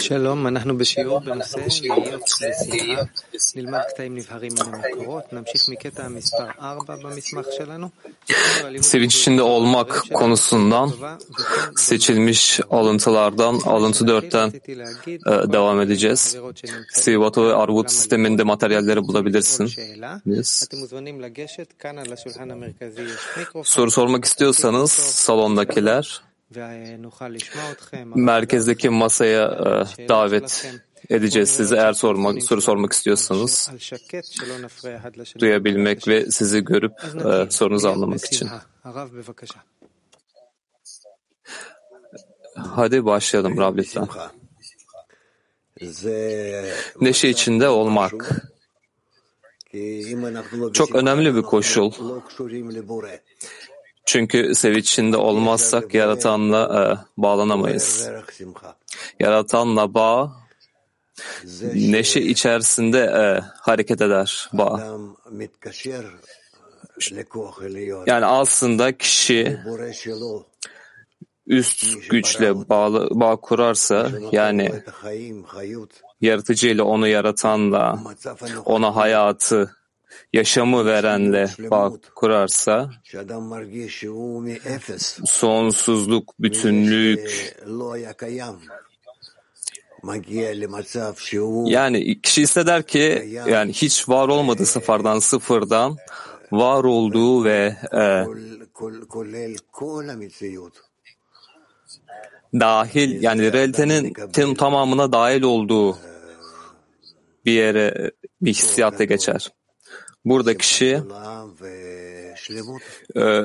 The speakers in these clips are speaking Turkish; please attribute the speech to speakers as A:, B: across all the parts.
A: שלום, אנחנו בשיעור בנושא תהיות ושיחה. נלמד קטעים נבהרים מן המקורות. נמשיך מקטע מספר 4 במסמך שלנו.
B: Sevinç içinde olmak konusundan seçilmiş alıntılardan alıntı 4'ten e, devam edeceğiz. Sivato ve Arvut sisteminde materyalleri bulabilirsin. Yes. Soru sormak istiyorsanız salondakiler merkezdeki masaya e, davet edeceğiz sizi eğer sormak, soru sormak istiyorsanız duyabilmek ve sizi görüp e, sorunuzu anlamak için. Hadi başlayalım Rab lütfen. Neşe içinde olmak. çok önemli bir koşul. Çünkü sevinç içinde olmazsak yaratanla e, bağlanamayız. Yaratanla bağ neşe içerisinde e, hareket eder bağ. Yani aslında kişi üst güçle bağlı, bağ kurarsa yani yaratıcı ile onu yaratanla ona hayatı yaşamı verenle bağ kurarsa sonsuzluk, bütünlük. yani kişi hisseder ki yani hiç var olmadığı sıfırdan sıfırdan var olduğu ve e, dahil yani realitenin tüm tamamına dahil olduğu bir yere bir hissiyatla geçer. Burada kişi e,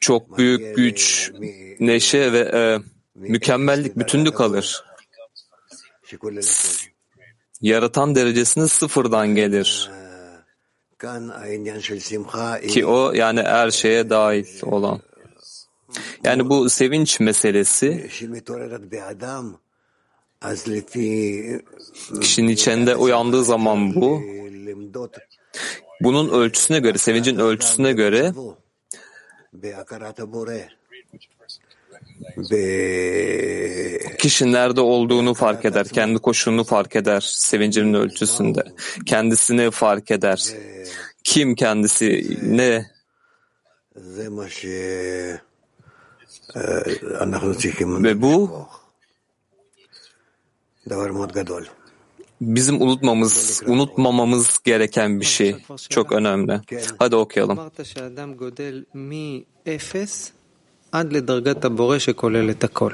B: çok büyük güç, neşe ve e, mükemmellik, bütünlük alır. Yaratan derecesinde sıfırdan gelir. Ki o yani her şeye dahil olan. Yani bu sevinç meselesi kişinin içinde uyandığı zaman bu bunun ölçüsüne göre, sevincin ölçüsüne göre kişi nerede olduğunu fark eder, kendi koşulunu fark eder sevincinin ölçüsünde. Kendisini fark eder. Kim kendisi, ne? Ve bu bizim unutmamız, unutmamamız gereken bir şey. Çok önemli. Hadi okuyalım.
A: עד לדרגת הבורא שכולל את הכל.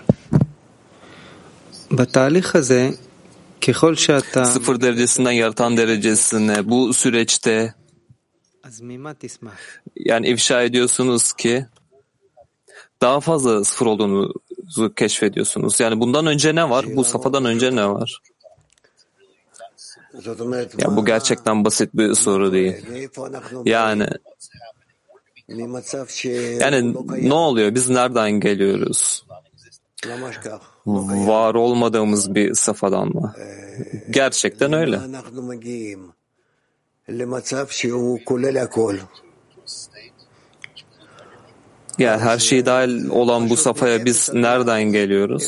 A: בתהליך הזה, ככל שאתה...
B: Sıfır derecesinden yaratan derecesine bu süreçte yani ifşa ediyorsunuz ki daha fazla sıfır olduğunuzu keşfediyorsunuz. Yani bundan önce ne var? Bu safhadan önce ne var? Ya bu gerçekten basit bir soru değil. Yani yani ne oluyor? Biz nereden geliyoruz? Var olmadığımız bir safhadan mı? Gerçekten öyle. Ya her şey dahil olan bu safhaya biz nereden geliyoruz?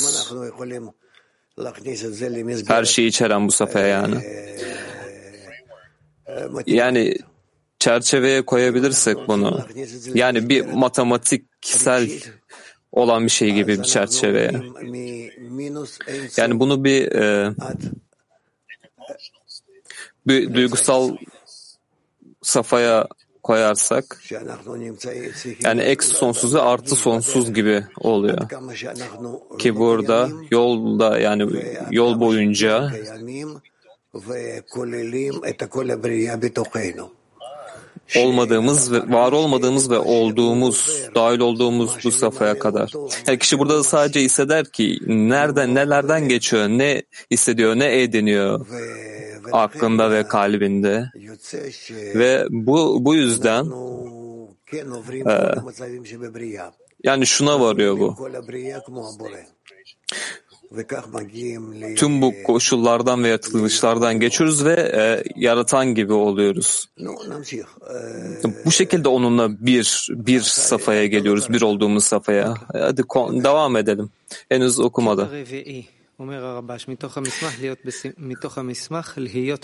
B: Her şeyi içeren bu safhaya yani. Yani çerçeveye koyabilirsek bunu, yani bir matematiksel olan bir şey gibi bir çerçeveye. Yani bunu bir e, bir duygusal safhaya koyarsak yani eksi sonsuz ve artı sonsuz gibi oluyor. Ki burada yolda yani yol boyunca olmadığımız ve var olmadığımız ve olduğumuz, dahil olduğumuz bu safhaya kadar. Yani kişi burada sadece hisseder ki nereden, nelerden geçiyor, ne hissediyor, ne ediniyor aklında ve kalbinde. Ve bu, bu yüzden e, yani şuna varıyor bu. Tüm bu koşullardan ve yaratılışlardan geçiyoruz ve e, yaratan gibi oluyoruz. Bu şekilde onunla bir bir safhaya geliyoruz, bir olduğumuz safhaya. Hadi devam edelim. Henüz okumadı.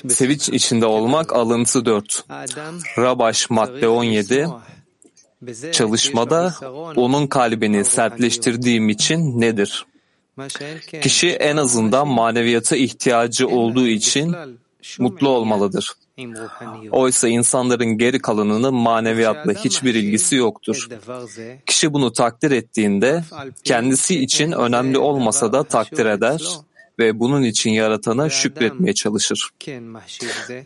B: Sevinç içinde olmak alıntı 4. Rabaş madde 17 çalışmada onun kalbini sertleştirdiğim için nedir? Kişi en azından maneviyata ihtiyacı olduğu için mutlu olmalıdır. Oysa insanların geri kalanının maneviyatla hiçbir ilgisi yoktur. Kişi bunu takdir ettiğinde kendisi için önemli olmasa da takdir eder ve bunun için yaratana şükretmeye çalışır.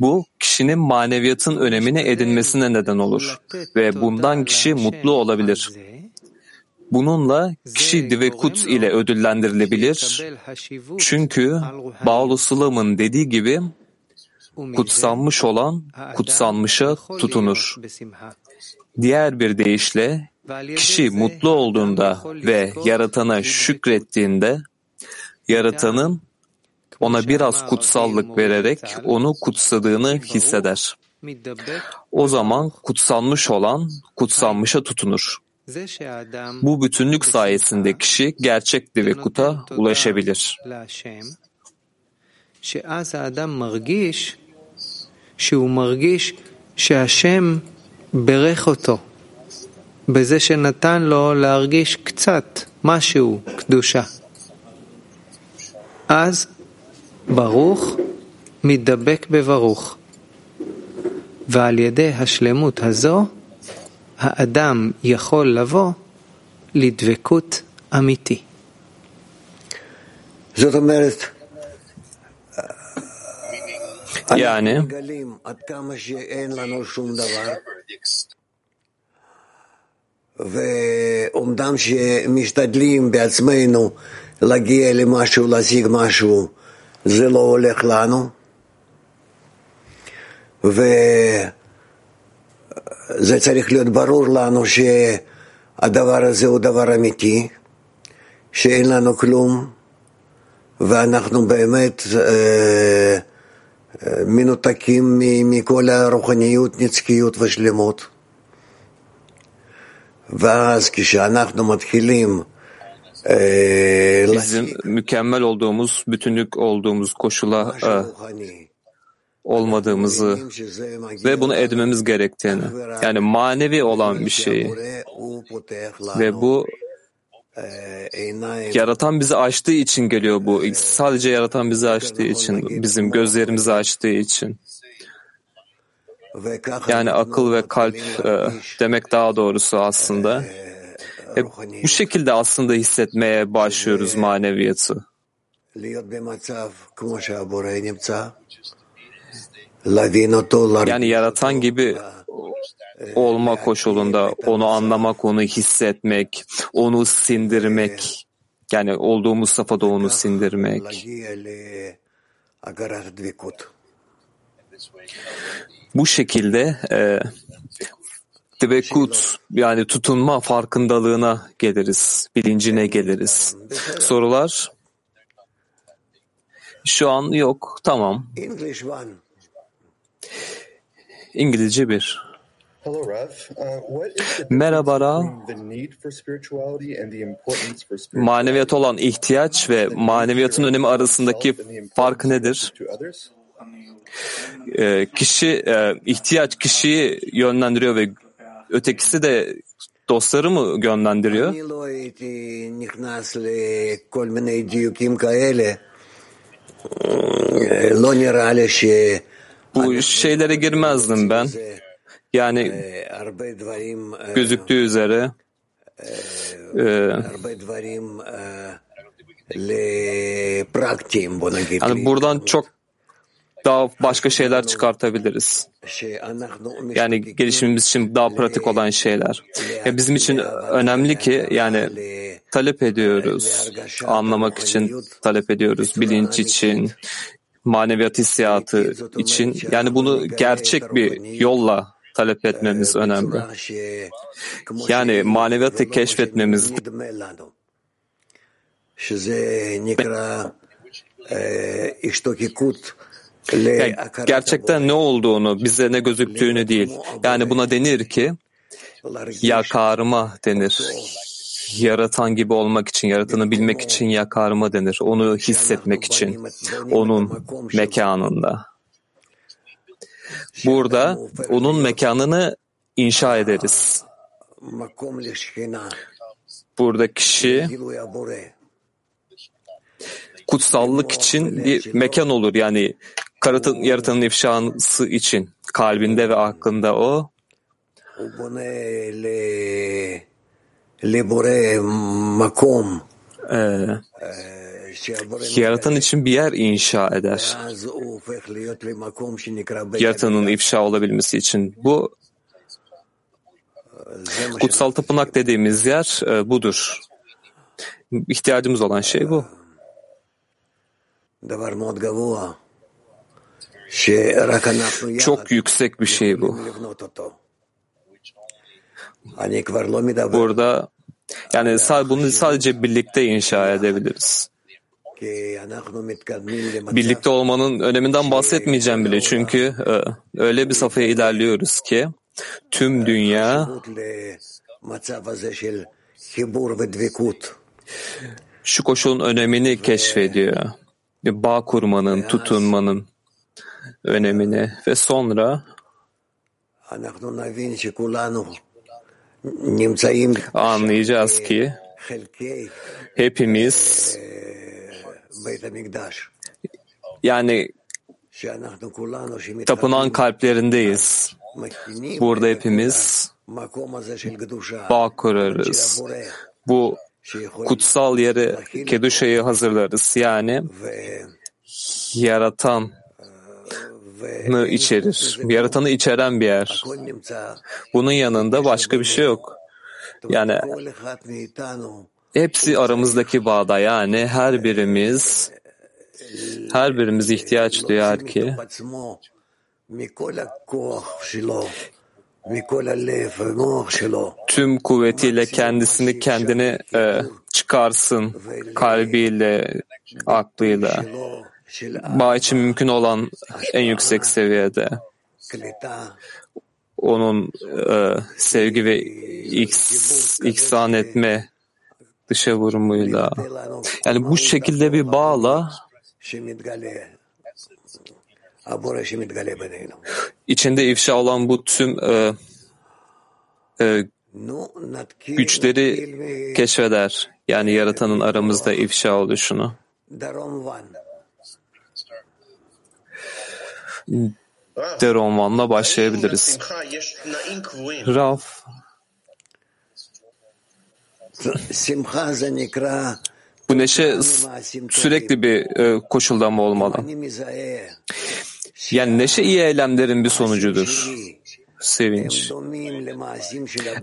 B: Bu kişinin maneviyatın önemini edinmesine neden olur ve bundan kişi mutlu olabilir. Bununla kişi divekut ile ödüllendirilebilir. Çünkü Bağlı Sılam'ın dediği gibi kutsanmış olan kutsanmışa tutunur. Diğer bir deyişle kişi mutlu olduğunda ve yaratana şükrettiğinde yaratanın ona biraz kutsallık vererek onu kutsadığını hisseder. O zaman kutsanmış olan kutsanmışa tutunur. Bu bütünlük sayesinde kişi gerçek divekuta ulaşabilir.
A: שהוא מרגיש שהשם ברך אותו בזה שנתן לו להרגיש קצת, משהו, קדושה. אז ברוך מתדבק בברוך. ועל ידי השלמות הזו, האדם יכול לבוא לדבקות אמיתי.
C: זאת אומרת,
B: Yani
C: ואומנם שמשתדלים בעצמנו להגיע למשהו, להשיג משהו, זה לא הולך לנו. וזה צריך להיות ברור לנו שהדבר הזה הוא דבר אמיתי, שאין לנו כלום, ואנחנו באמת אה, מנותקים מכל הרוחניות, נצחיות ושלמות. ואז כשאנחנו מתחילים
B: bizim mükemmel olduğumuz, bütünlük olduğumuz koşula e, olmadığımızı ve bunu edmemiz gerektiğini. Yani manevi olan bir şeyi. Ve bu yaratan bizi açtığı için geliyor bu. Sadece yaratan bizi açtığı için, bizim gözlerimizi açtığı için. Yani akıl ve kalp e, demek daha doğrusu aslında. E, bu şekilde aslında hissetmeye başlıyoruz maneviyatı. Yani yaratan gibi olma koşulunda onu anlamak, onu hissetmek, onu sindirmek, yani olduğumuz safhada onu sindirmek. Bu şekilde e, Dvekut yani tutunma farkındalığına geliriz, bilincine geliriz. Sorular? Şu an yok, tamam. İngilizce bir. Merhaba Rav. Maneviyat olan ihtiyaç ve maneviyatın önemi arasındaki fark nedir? Ee, kişi e, ihtiyaç kişiyi yönlendiriyor ve ötekisi de dostları mı yönlendiriyor? Bu şeylere girmezdim ben. Yani gözüktüğü üzere e, yani buradan çok daha başka şeyler çıkartabiliriz. Yani gelişimimiz için daha pratik olan şeyler. Ya bizim için önemli ki yani talep ediyoruz, anlamak için talep ediyoruz, bilinç için, maneviyat hissiyatı için. Yani bunu gerçek bir yolla talep etmemiz önemli. Yani maneviyatı keşfetmemiz yani gerçekten ne olduğunu, bize ne gözüktüğünü değil. Yani buna denir ki yakarma denir. yaratan gibi olmak için, yaratanı bilmek için yakarma denir. Onu hissetmek için, onun mekanında. Burada onun mekanını inşa ederiz. Burada kişi kutsallık için bir mekan olur. Yani karatın, yaratanın ifşası için. Kalbinde ve aklında o.
C: Ee,
B: Yaratan için bir yer inşa eder. Yaratanın ifşa olabilmesi için. Bu kutsal tapınak dediğimiz yer e, budur. İhtiyacımız olan şey bu. Çok yüksek bir şey bu. Burada yani sadece bunu sadece birlikte inşa edebiliriz. Birlikte olmanın öneminden bahsetmeyeceğim bile. çünkü e, öyle bir safhaya ilerliyoruz ki tüm dünya şu koşulun önemini keşfediyor. Bağ kurmanın, tutunmanın önemini. Ve sonra anlayacağız ki hepimiz yani tapınan kalplerindeyiz. Burada hepimiz bağ kurarız. Bu kutsal yeri Keduşa'yı hazırlarız. Yani
C: yaratan
B: içerir. Yaratanı içeren bir yer. Bunun yanında başka bir şey yok. Yani Hepsi aramızdaki bağda yani her birimiz her birimiz ihtiyaç duyar ki tüm kuvvetiyle kendisini kendini e, çıkarsın kalbiyle, aklıyla. Bağ için mümkün olan en yüksek seviyede. Onun e, sevgi ve iks, iksan etme dışa vurumuyla. Yani bu şekilde bir bağla içinde ifşa olan bu tüm e, e, güçleri keşfeder. Yani yaratanın aramızda ifşa oluşunu. Deronvan'la başlayabiliriz. Raf bu neşe sürekli bir e, koşulda mı olmalı? Yani neşe iyi eylemlerin bir sonucudur. Sevinç.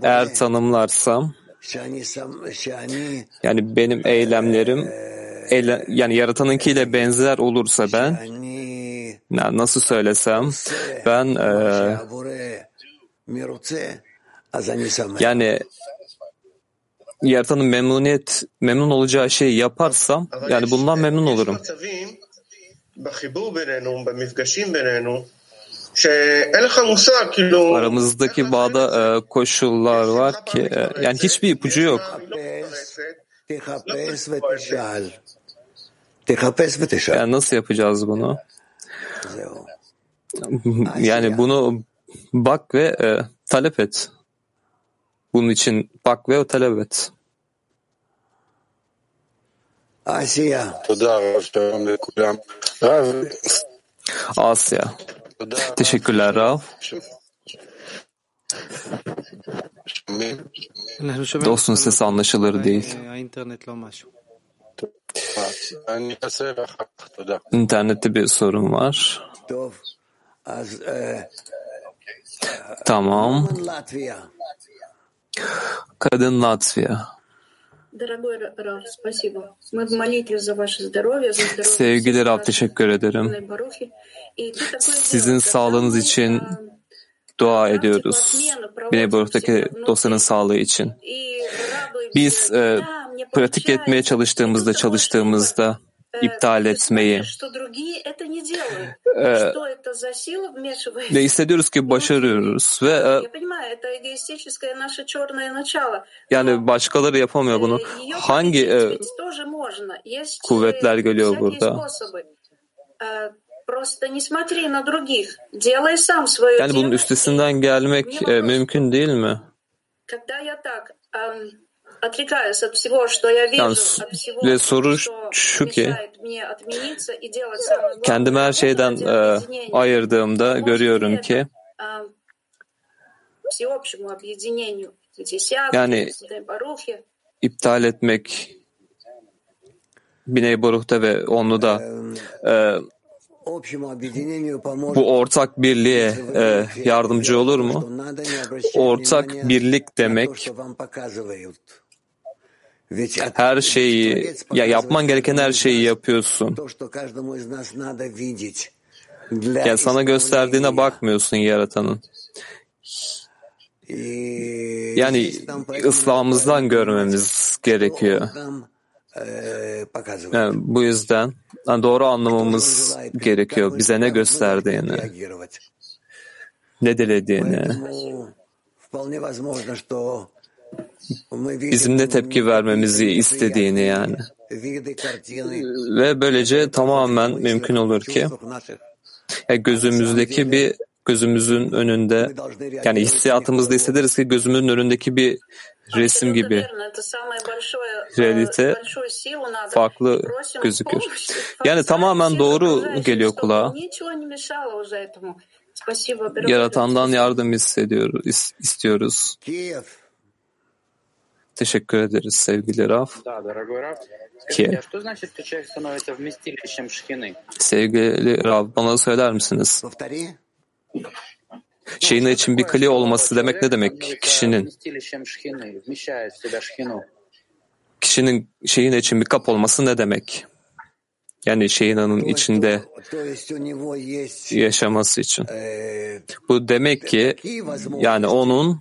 B: Eğer tanımlarsam yani benim eylemlerim eyle, yani yaratanınkiyle benzer olursa ben yani nasıl söylesem ben e, yani yaratanın memnuniyet, memnun olacağı şeyi yaparsam yani bundan memnun olurum. Aramızdaki bağda e, koşullar var ki e, yani hiçbir ipucu yok. Yani nasıl yapacağız bunu? Yani bunu bak ve e, talep et. Bunun için bak ve talep et. Asya.
D: Asya.
B: Teşekkürler Rav. Dostun sesi anlaşılır değil. İnternette bir sorun var. Tamam. Kadın Latvia Sevgili Rab teşekkür ederim. Sizin sağlığınız için dua ediyoruz. Güney Baruh'taki dosyanın sağlığı için. Biz e, pratik etmeye çalıştığımızda çalıştığımızda iptal etmeyi. Ve hissediyoruz ki başarıyoruz ve yani başkaları yapamıyor bunu. Hangi kuvvetler geliyor burada? Yani bunun üstesinden gelmek mümkün değil mi?
E: Yalnız
B: ve soru şu ki kendimi her şeyden e, ayırdığımda görüyorum ki yani iptal etmek Biney Baruh'ta ve Onlu'da e, bu ortak birliğe e, yardımcı olur mu? Ortak birlik demek her şeyi ya yapman gereken her şeyi yapıyorsun. Yani sana gösterdiğine bakmıyorsun yaratanın. Yani ıslahımızdan görmemiz gerekiyor. Yani bu yüzden yani doğru anlamamız gerekiyor. Bize ne gösterdiğini, ne dilediğini, bizim de tepki vermemizi istediğini yani. Ve böylece tamamen mümkün olur ki e, gözümüzdeki bir gözümüzün önünde yani hissiyatımızda hissederiz ki gözümün önündeki bir resim gibi realite farklı gözükür. Yani tamamen doğru geliyor kulağa. Yaratandan yardım hissediyoruz, istiyoruz. Teşekkür ederiz sevgili Raf.
D: Ki,
B: sevgili Raf bana söyler misiniz? Şeyin için bir kli olması demek ne demek? Kişinin kişinin şeyin için bir kap olması ne demek? Yani şeyinanın içinde yaşaması için. Bu demek ki yani onun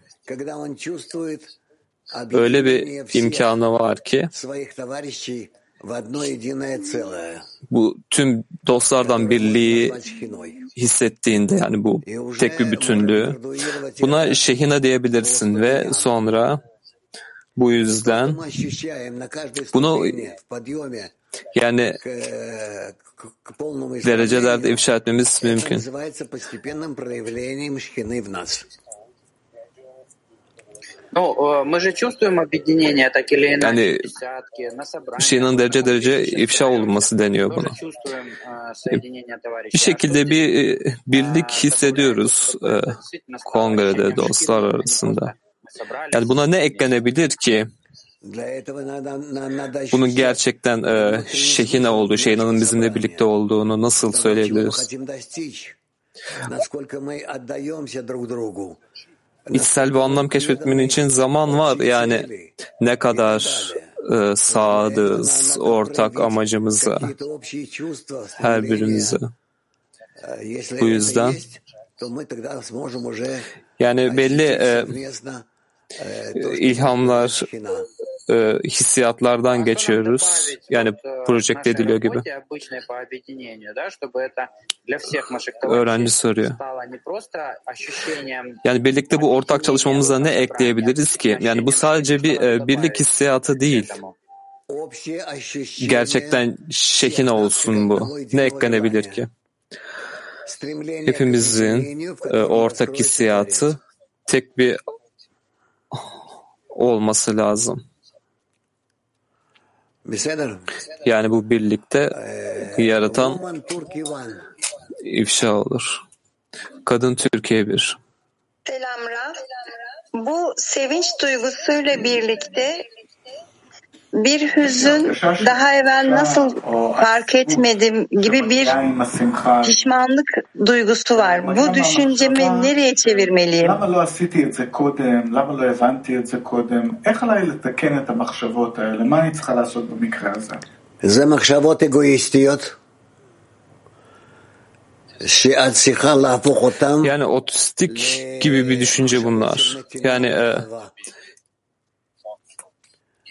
B: öyle bir imkanı var ki bu tüm dostlardan birliği hissettiğinde yani bu tek bir bütünlüğü buna şehina diyebilirsin ve sonra bu yüzden bunu yani derecelerde ifşa etmemiz mümkün.
D: No, мы же чувствуем объединение так
B: Yani şeyin derece derece ifşa olması deniyor buna. Bir şekilde bir birlik hissediyoruz kongrede dostlar arasında. Yani buna ne eklenebilir ki? Bunun gerçekten e, şehine olduğu, şeyinanın bizimle birlikte olduğunu nasıl söyleyebiliriz? içsel bir anlam keşfetmenin için zaman var. Yani ne kadar e, sadız ortak amacımıza, her birimize. Bu yüzden yani belli e, ilhamlar e, hissiyatlardan geçiyoruz. Yani projekte ediliyor gibi. Öğrenci soruyor. Yani birlikte bu ortak çalışmamıza ne ekleyebiliriz ki? Yani bu sadece bir e, birlik hissiyatı değil. Gerçekten şekine olsun bu. Ne eklenebilir ki? Hepimizin e, ortak hissiyatı tek bir olması lazım. Yani bu birlikte yaratan ifşa olur. Kadın Türkiye bir.
F: Selam Raf. Bu sevinç duygusuyla birlikte bir hüzün daha evvel nasıl fark etmedim gibi bir pişmanlık duygusu var. Bu düşüncemi nereye çevirmeliyim?
G: למה לא עשיתי את זה קודם? למה לא הבנתי את זה קודם? איך עליי לתקן את המחשבות האלה? מה אני צריכה לעשות במקרה הזה?
C: זה מחשבות אגואיסטיות, שאת צריכה להפוך אותן
B: Yani otistik gibi bir düşünce bunlar. Yani e,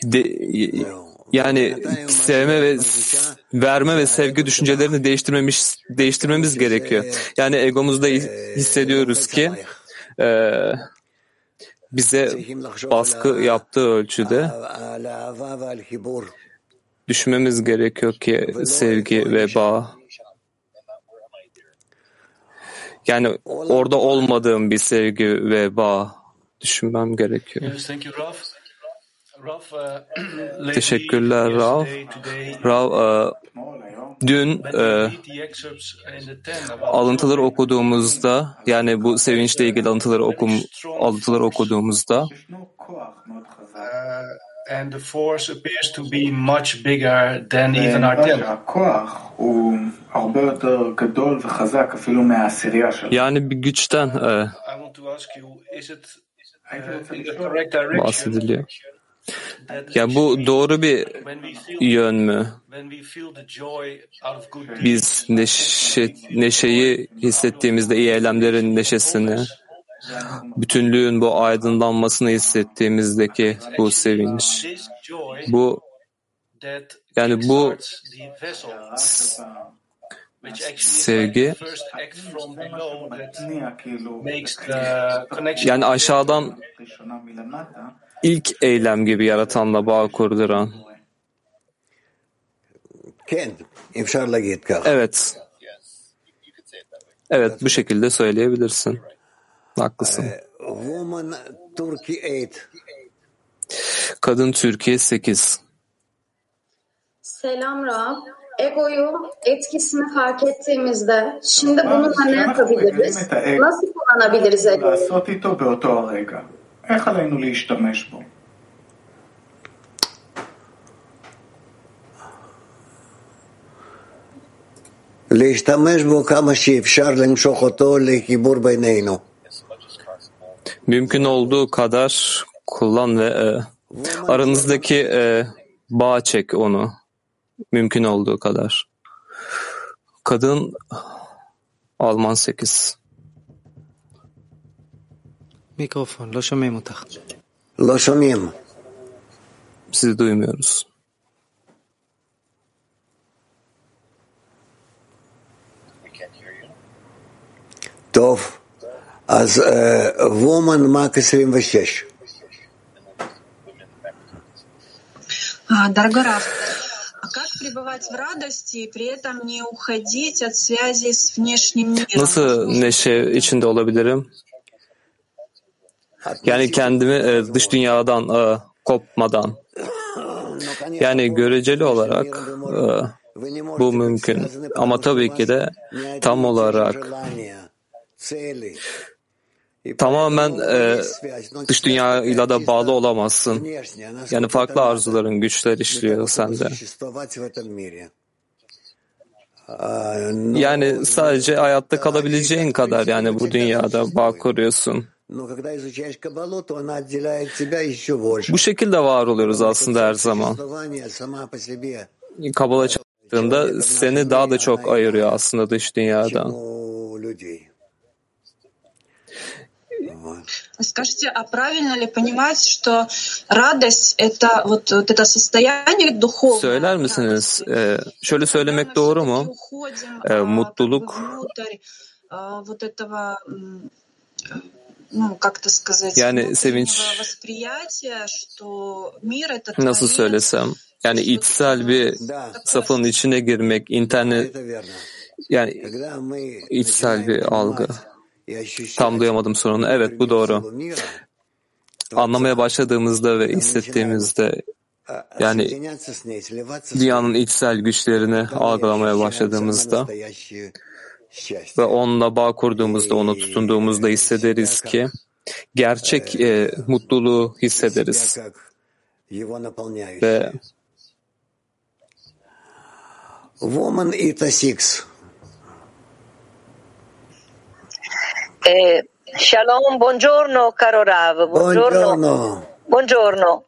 B: de, Yani sevme ve verme ve sevgi düşüncelerini değiştirmemiş değiştirmemiz gerekiyor. Yani egomuzda hissediyoruz ki e, bize baskı yaptığı ölçüde düşünmemiz gerekiyor ki sevgi ve bağ. Yani orada olmadığım bir sevgi ve bağ düşünmem gerekiyor. Teşekkürler Rav. Rav, e, dün e, alıntıları okuduğumuzda yani bu sevinçle ilgili alıntıları okum alıntıları okuduğumuzda
H: and the force appears to be much bigger than even our temple.
B: Yani bir güçten e, bahsediliyor. Ya bu doğru bir yön mü? Biz neşe, neşeyi hissettiğimizde iyi eylemlerin neşesini, bütünlüğün bu aydınlanmasını hissettiğimizdeki bu sevinç, bu yani bu sevgi yani aşağıdan ilk eylem gibi yaratanla bağ kurduran. Evet. Evet bu şekilde söyleyebilirsin. Haklısın. Kadın Türkiye 8.
I: Selam Rab. Egoyu, etkisini fark ettiğimizde şimdi bununla ne yapabiliriz? Nasıl kullanabiliriz egoyu?
G: איך עלינו להשתמש בו?
C: להשתמש בו כמה שאפשר למשוך אותו לחיבור בינינו.
B: Mümkün olduğu kadar kullan ve e, aranızdaki e, bağ çek onu. Mümkün olduğu kadar. Kadın Alman 8.
A: מיקרופון, לא שומעים אותך.
C: לא שומעים.
B: Sizi duymuyoruz.
C: טוב, אז וומן מק 26.
J: Дорогой Раф, как пребывать в радости и при этом не уходить от связи с внешним миром?
B: Nasıl neşe içinde olabilirim? Yani kendimi e, dış dünyadan e, kopmadan. Yani göreceli olarak e, bu mümkün. Ama tabii ki de tam olarak tamamen e, dış dünyayla da bağlı olamazsın. Yani farklı arzuların güçler işliyor sende. Yani sadece hayatta kalabileceğin kadar yani bu dünyada bağ kuruyorsun. Bu şekilde var oluyoruz aslında her zaman. Kabala çalıştığında seni daha da çok ayırıyor aslında dış dünyadan.
J: Скажите, а правильно ли понимать, что радость это вот, вот это состояние духовное?
B: Söyler misiniz? Ee, şöyle söylemek doğru mu? Ee, mutluluk
J: вот этого ну, как-то сказать,
B: yani sevinç nasıl söylesem yani içsel bir safın içine girmek internet yani içsel bir algı. tam duyamadım sorunu. Evet bu doğru. anlamaya başladığımızda ve hissettiğimizde yani dünyanın içsel güçlerini algılamaya başladığımızda ve onunla bağ kurduğumuzda, ona tutunduğumuzda hissederiz ki gerçek e, mutluluğu hissederiz. Ve
C: Woman Ita Six.
F: Eh, shalom, buongiorno caro Rav. Buongiorno.
C: Buongiorno.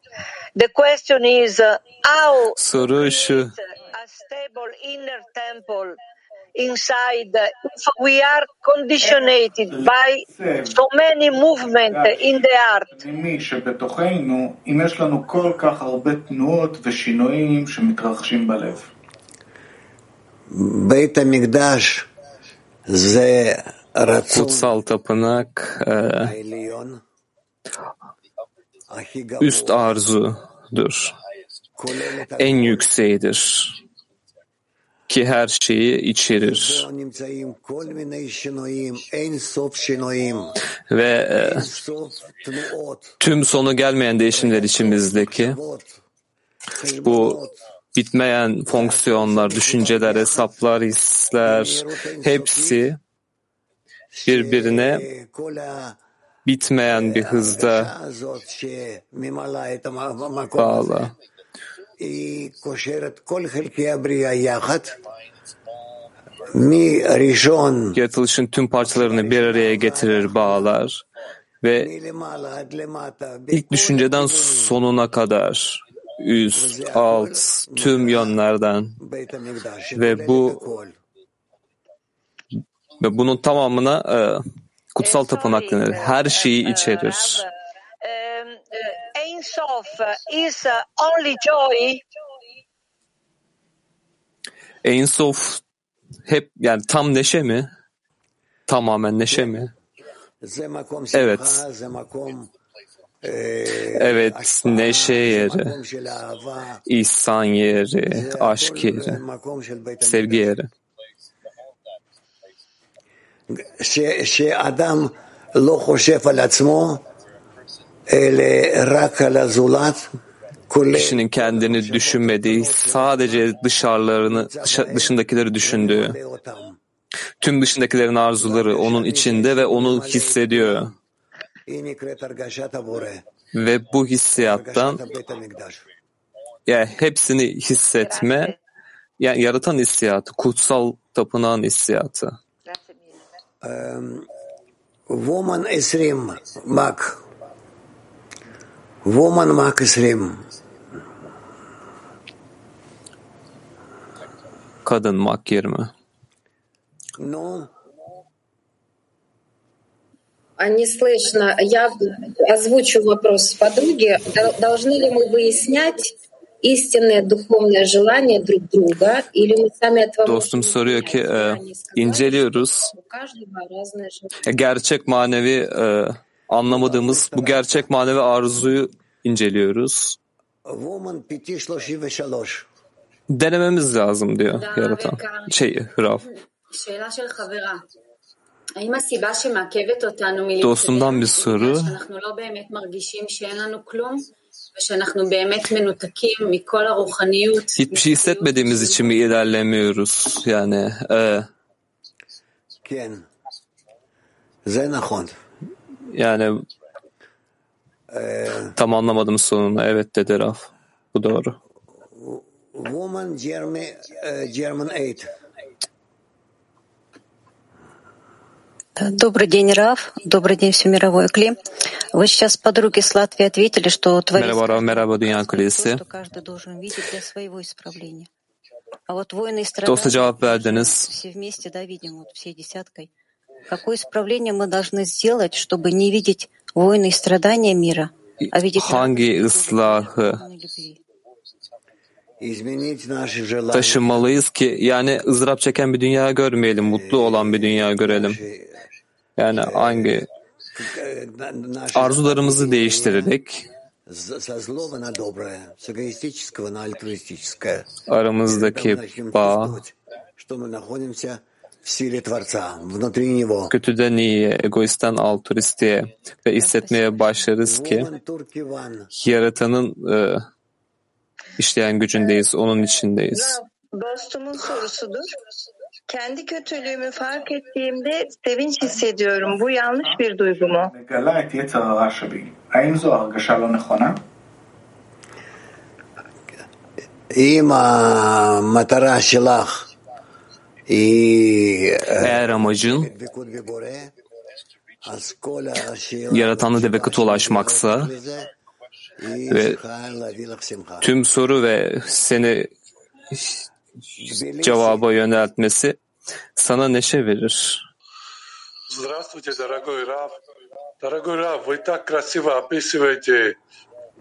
F: The question is how
B: soru şu,
F: a stable inner temple inside if we are conditioned by so many movements in the heart.
G: פנימי שבתוכנו, אם יש לנו כל כך הרבה תנועות ושינויים שמתרחשים בלב.
C: בית המקדש זה רצון
B: Kutsal tapınak e,
C: העליון הכי
B: üst
C: גבוה,
B: arzudur.
C: כולל את
B: En yükseğidir. ki her şeyi içerir. Ve e, tüm sonu gelmeyen değişimler içimizdeki bu bitmeyen fonksiyonlar, düşünceler, hesaplar, hisler hepsi birbirine bitmeyen bir hızda bağlı.
C: היא קושרת כל חלקי הבריאה יחד, מראשון,
B: Yaratılışın tüm parçalarını bir araya getirir, bağlar ve
C: מלמעלה עד למטה,
B: ilk
C: בכל
B: düşünceden
C: הכיוונים,
B: sonuna kadar üst, alt, tüm yönlerden
C: בית המקדש,
B: ve
C: שכולל את
B: bu
C: הכל.
B: ve bunun tamamına e, kutsal tapınak denir. Her şeyi içerir.
F: himself uh, is uh, only joy.
B: Ein Sof hep yani tam neşe mi? Tamamen neşe mi? Evet. Evet, neşe yeri, ihsan yeri, aşk yeri, sevgi yeri.
C: Adam lo hoşef al atzmo
B: kişinin kendini düşünmediği, sadece dışarılarını, dışındakileri düşündüğü, tüm dışındakilerin arzuları onun içinde ve onu hissediyor. Ve bu hissiyattan yani hepsini hissetme, yani yaratan hissiyatı, kutsal tapınağın hissiyatı.
C: Woman 20, bak. Воман Мак Исрим.
B: Kadın Mach 20.
E: Ну, не слышно. Я озвучу вопрос подруге. Должны ли мы выяснять истинное духовное желание друг друга, или мы сами этого
B: Dostum soruyor ki, e, inceliyoruz. E, gerçek manevi e, anlamadığımız bu gerçek manevi arzuyu inceliyoruz. Denememiz lazım diyor yaratan. Şey,
I: Hırav.
B: Dostumdan bir soru. Hiçbir şey hissetmediğimiz için mi ilerlemiyoruz? Yani e... yani tam anlamadım sonunu. Evet dedi Rav. Bu doğru.
C: Woman German, э, German 8.
K: Добрый день, Раф. Добрый день, Всемировой Кли. Вы сейчас подруге с Латвии ответили, что
B: Kulesi.
K: что каждый должен видеть для своего исправления. А вот воины и страдания, все вместе, да, видим, вот всей десяткой. Какое исправление мы должны сделать, чтобы не видеть войны и страдания мира, а видеть
B: Hangi ıslahı taşımalıyız ki yani ızdırap çeken bir dünya görmeyelim, mutlu olan bir dünya görelim. Yani hangi arzularımızı değiştirerek aramızdaki bağ kötüden iyiye, egoistten altruistiye ve hissetmeye başlarız ki yaratanın e, işleyen gücündeyiz, э, onun içindeyiz.
L: Dostumun sorusudur. Kendi kötülüğümü fark ettiğimde sevinç hissediyorum. Bu yanlış bir duygu mu?
C: אם המטרה שלך
B: eğer amacın yaratanla debekata ulaşmaksa ve tüm soru ve seni cevaba yöneltmesi sana neşe verir.
M: Здравствуйте, дорогой Рав. Дорогой Рав, вы так красиво описываете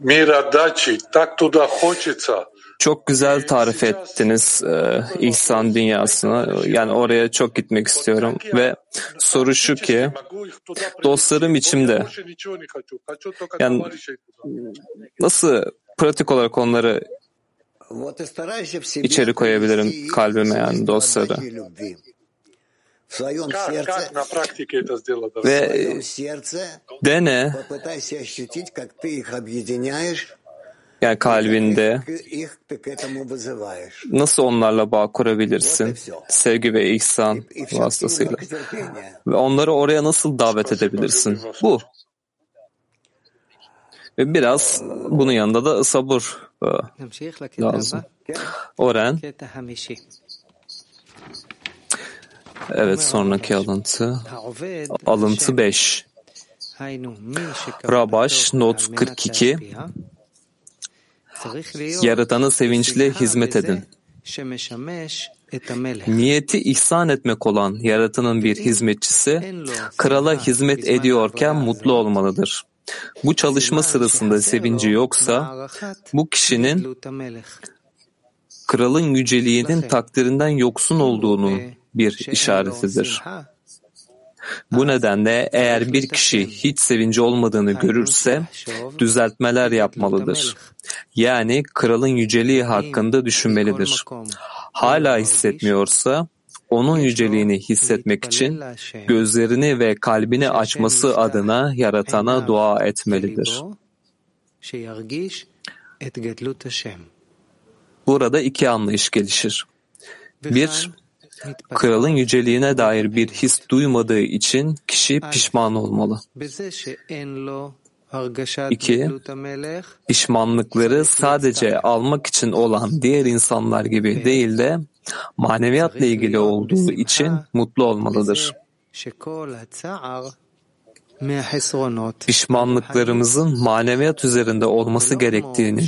M: мир отдачи, так туда хочется.
B: Çok güzel tarif ettiniz e, ihsan dünyasını. Yani oraya çok gitmek istiyorum ve soru şu ki dostlarım içimde. Yani nasıl pratik olarak onları içeri koyabilirim kalbime yani dostları. Ve dene yani kalbinde nasıl onlarla bağ kurabilirsin? Sevgi ve ihsan vasıtasıyla. Ve onları oraya nasıl davet edebilirsin? Bu. Ve biraz bunun yanında da sabır e, lazım. Oren. Evet sonraki alıntı. Alıntı 5. Rabaş not 42. Yaratan'a sevinçle hizmet edin. Niyeti ihsan etmek olan Yaratan'ın bir hizmetçisi, krala hizmet ediyorken mutlu olmalıdır. Bu çalışma sırasında sevinci yoksa, bu kişinin kralın yüceliğinin takdirinden yoksun olduğunu bir işaretidir. Bu nedenle eğer bir kişi hiç sevinci olmadığını görürse düzeltmeler yapmalıdır. Yani kralın yüceliği hakkında düşünmelidir. Hala hissetmiyorsa onun yüceliğini hissetmek için gözlerini ve kalbini açması adına yaratana dua etmelidir. Burada iki anlayış gelişir. Bir, kralın yüceliğine dair bir his duymadığı için kişi pişman olmalı.
A: 2.
B: Pişmanlıkları sadece almak için olan diğer insanlar gibi değil de maneviyatla ilgili olduğu için mutlu olmalıdır. Pişmanlıklarımızın maneviyat üzerinde olması gerektiğini,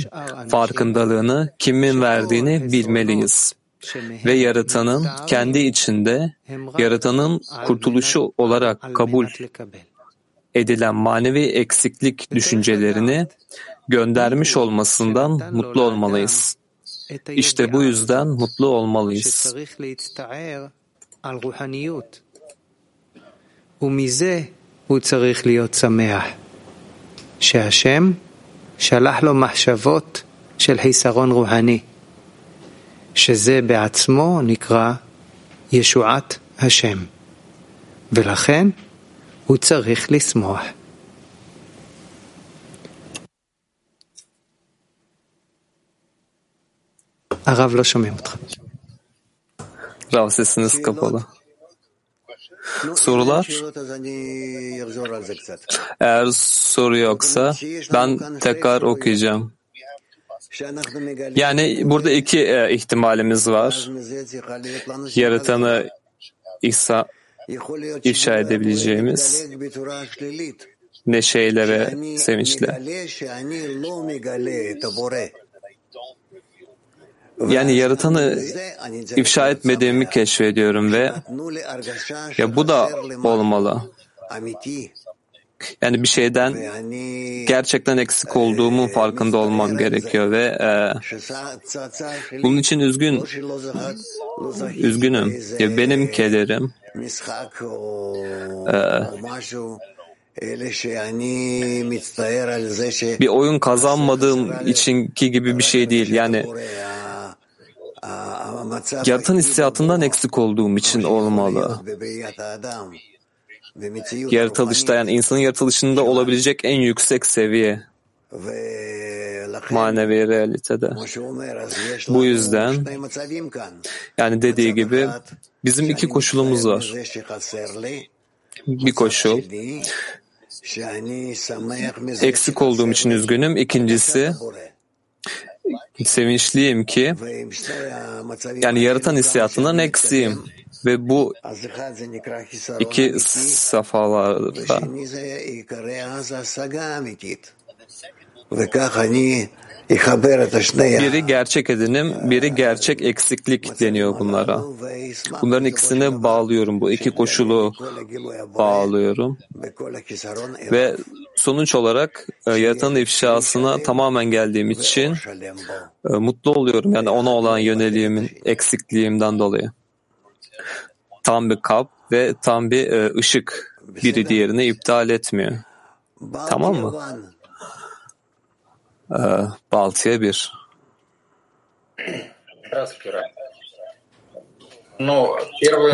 B: farkındalığını kimin verdiğini bilmeliyiz Ve yaratanın kendi içinde yaratanın kurtuluşu olarak kabul edilen manevi eksiklik düşüncelerini göndermiş olmasından mutlu olmalıyız. İşte bu yüzden mutlu olmalıyız.
A: שצריך להצטער על רוחניות, ומזה הוא צריך להיות שמח, שהשם שלח לו מחשבות של חיסרון רוחני, שזה בעצמו נקרא ישועת השם, ולכן הוא צריך לשמוח. הרב לא שומעים אותך.
B: Sesiniz kapalı. Sorular? Eğer soru yoksa ben tekrar okuyacağım. Yani burada iki e, ihtimalimiz var. Yaratanı İsa ifşa edebileceğimiz neşeyle ve sevinçle. Yani yaratanı ifşa etmediğimi keşfediyorum ve ya bu da olmalı. Yani bir şeyden gerçekten eksik olduğumun farkında olmam gerekiyor ve e, bunun için üzgün üzgünüm. Ya benim kederim
C: e,
B: bir oyun kazanmadığım içinki gibi bir şey değil. Yani yaratan hissiyatından eksik olduğum için olmalı yaratılışta yani insanın yaratılışında olabilecek en yüksek seviye. Manevi realitede. Bu yüzden yani dediği gibi bizim iki koşulumuz var. Bir koşul. eksik olduğum için üzgünüm. İkincisi sevinçliyim ki yani yaratan hissiyatından eksiyim. Ve bu iki safhalarda biri gerçek edinim, biri gerçek eksiklik deniyor bunlara. Bunların ikisini bağlıyorum, bu iki koşulu bağlıyorum. Ve sonuç olarak e, yaratanın ifşasına tamamen geldiğim için e, mutlu oluyorum. Yani ona olan yöneliğimin, eksikliğimden dolayı. Tam bir kap ve tam bir e, ışık biri diğerini iptal etmiyor. Tamam mı? Ee, Baltı'ya bir.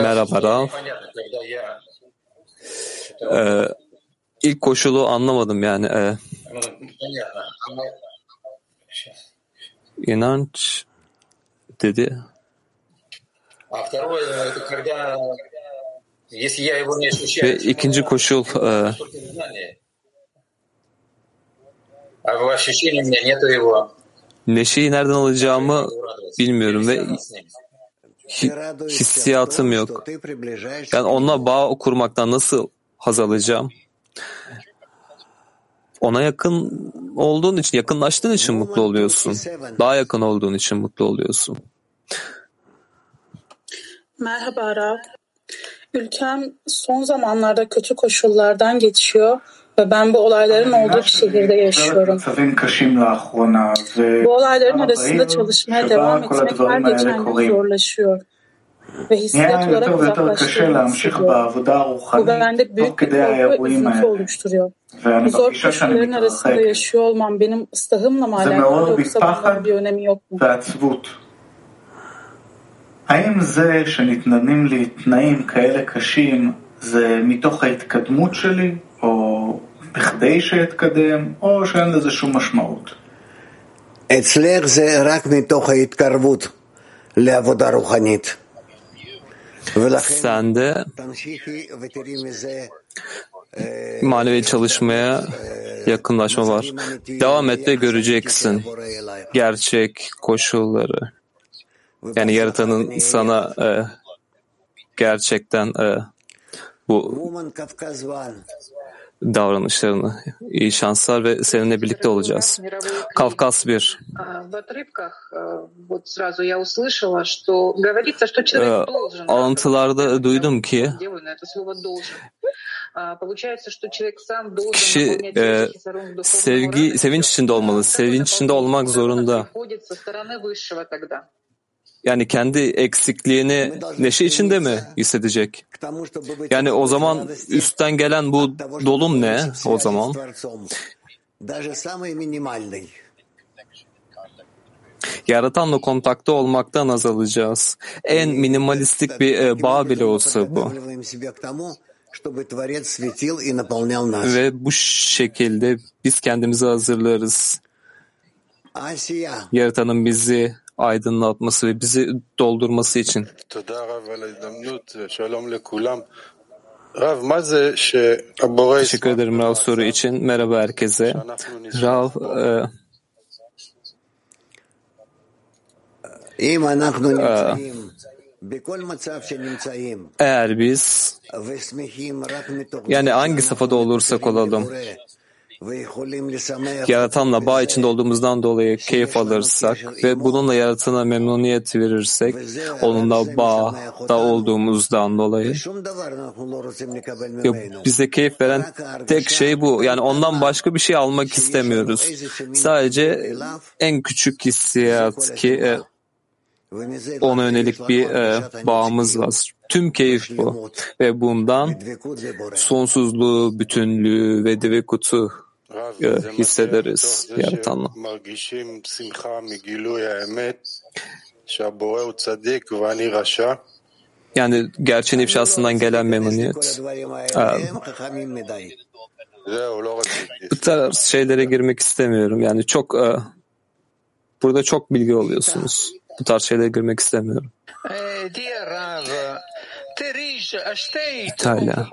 B: Merhaba Rav. Ee, ilk koşulu anlamadım yani. Ee, inanç dedi. Ve ikinci koşul neşeyi nereden alacağımı bilmiyorum ve hi- hissiyatım yok. Yani onunla bağ kurmaktan nasıl haz alacağım? Ona yakın olduğun için, yakınlaştığın için mutlu oluyorsun. Daha yakın olduğun için mutlu oluyorsun.
N: Merhaba Rav. Ülkem son zamanlarda kötü koşullardan geçiyor ve ben bu olayların olduğu bir şehirde yaşıyorum. Bu olayların arasında çalışmaya devam etmek her geçen gün zorlaşıyor. Ve hissiyat olarak uzaklaştığımı. Bu bende büyük bir korku ve üzüntü oluşturuyor. Bu zor koşulların arasında yaşıyor olmam benim ıslahımla mı alakalı yoksa bir önemi yok mu?
G: ועצבות. האם זה שניתנים לי תנאים כאלה קשים זה מתוך ההתקדמות שלי, או בכדי שאתקדם, או שאין לזה שום משמעות?
C: אצלך זה רק מתוך ההתקרבות לעבודה רוחנית. ולכן
B: Sende
C: תמשיכי ותראי מזה
B: manevi çalışmaya yakınlaşma var. Devam et ve göreceksin gerçek koşulları. Yani Yaratan'ın sana e, gerçekten e, bu davranışlarını iyi şanslar ve seninle birlikte olacağız. Kafkas 1.
O: E,
B: alıntılarda duydum ki kişi e, sevgi sevinç içinde olmalı. Sevinç içinde olmak zorunda yani kendi eksikliğini neşe içinde mi hissedecek? Yani o zaman üstten gelen bu dolum ne o zaman? Yaratanla kontakta olmaktan azalacağız. En minimalistik e, bir bağ bile olsa bu. Ve bu şekilde biz kendimizi hazırlarız. Yaratanın bizi aydınlatması ve bizi doldurması için. Teşekkür ederim Rav soru için. Merhaba herkese. Rav, e,
C: e
B: eğer biz yani hangi safhada olursak olalım Yaratanla bağ içinde olduğumuzdan dolayı keyif alırsak ve bununla yaratana memnuniyet verirsek, onunla bağda olduğumuzdan dolayı bize keyif veren tek şey bu. Yani ondan başka bir şey almak istemiyoruz. Sadece en küçük hissiyat ki e, ona yönelik bir e, bağımız var. Tüm keyif bu ve bundan sonsuzluğu, bütünlüğü ve devekutu hissederiz yaratanla. Yani gerçeğin ifşasından gelen memnuniyet. Ee, Bu tarz şeylere girmek istemiyorum. Yani çok e, burada çok bilgi oluyorsunuz. Bu tarz şeylere girmek istemiyorum.
P: Italia.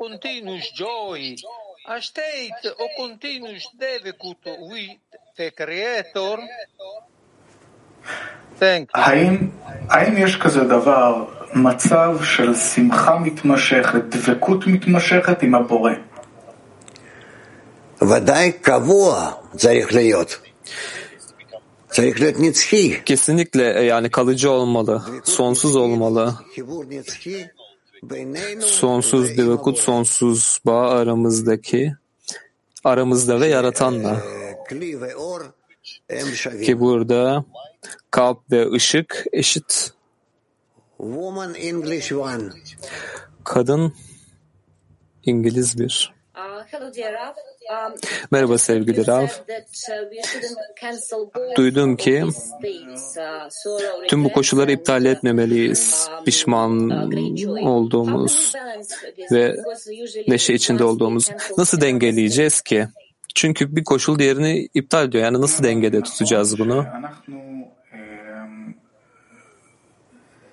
P: השטייט או קונטינוס דבקות ווי קריאטור
G: האם יש כזה דבר, מצב של שמחה מתמשכת, דבקות מתמשכת עם הבורא?
C: ודאי קבוע צריך להיות.
B: צריך להיות נצחי. כסניק ל... יעני קליג'ו אולמלה, סונסוס אולמלה. חיבור נצחי. Sonsuz devekut, sonsuz bağ aramızdaki, aramızda ve yaratanla. Ki burada kalp ve ışık eşit. Kadın İngiliz bir.
E: Uh, hello, dear Rav. Um,
B: Merhaba sevgili Rav.
E: uh,
B: Duydum ki
E: uh,
B: tüm bu koşulları iptal etmemeliyiz. Pişman olduğumuz ve neşe içinde olduğumuz. Nasıl dengeleyeceğiz ki? Çünkü bir koşul diğerini iptal ediyor. Yani nasıl dengede tutacağız bunu?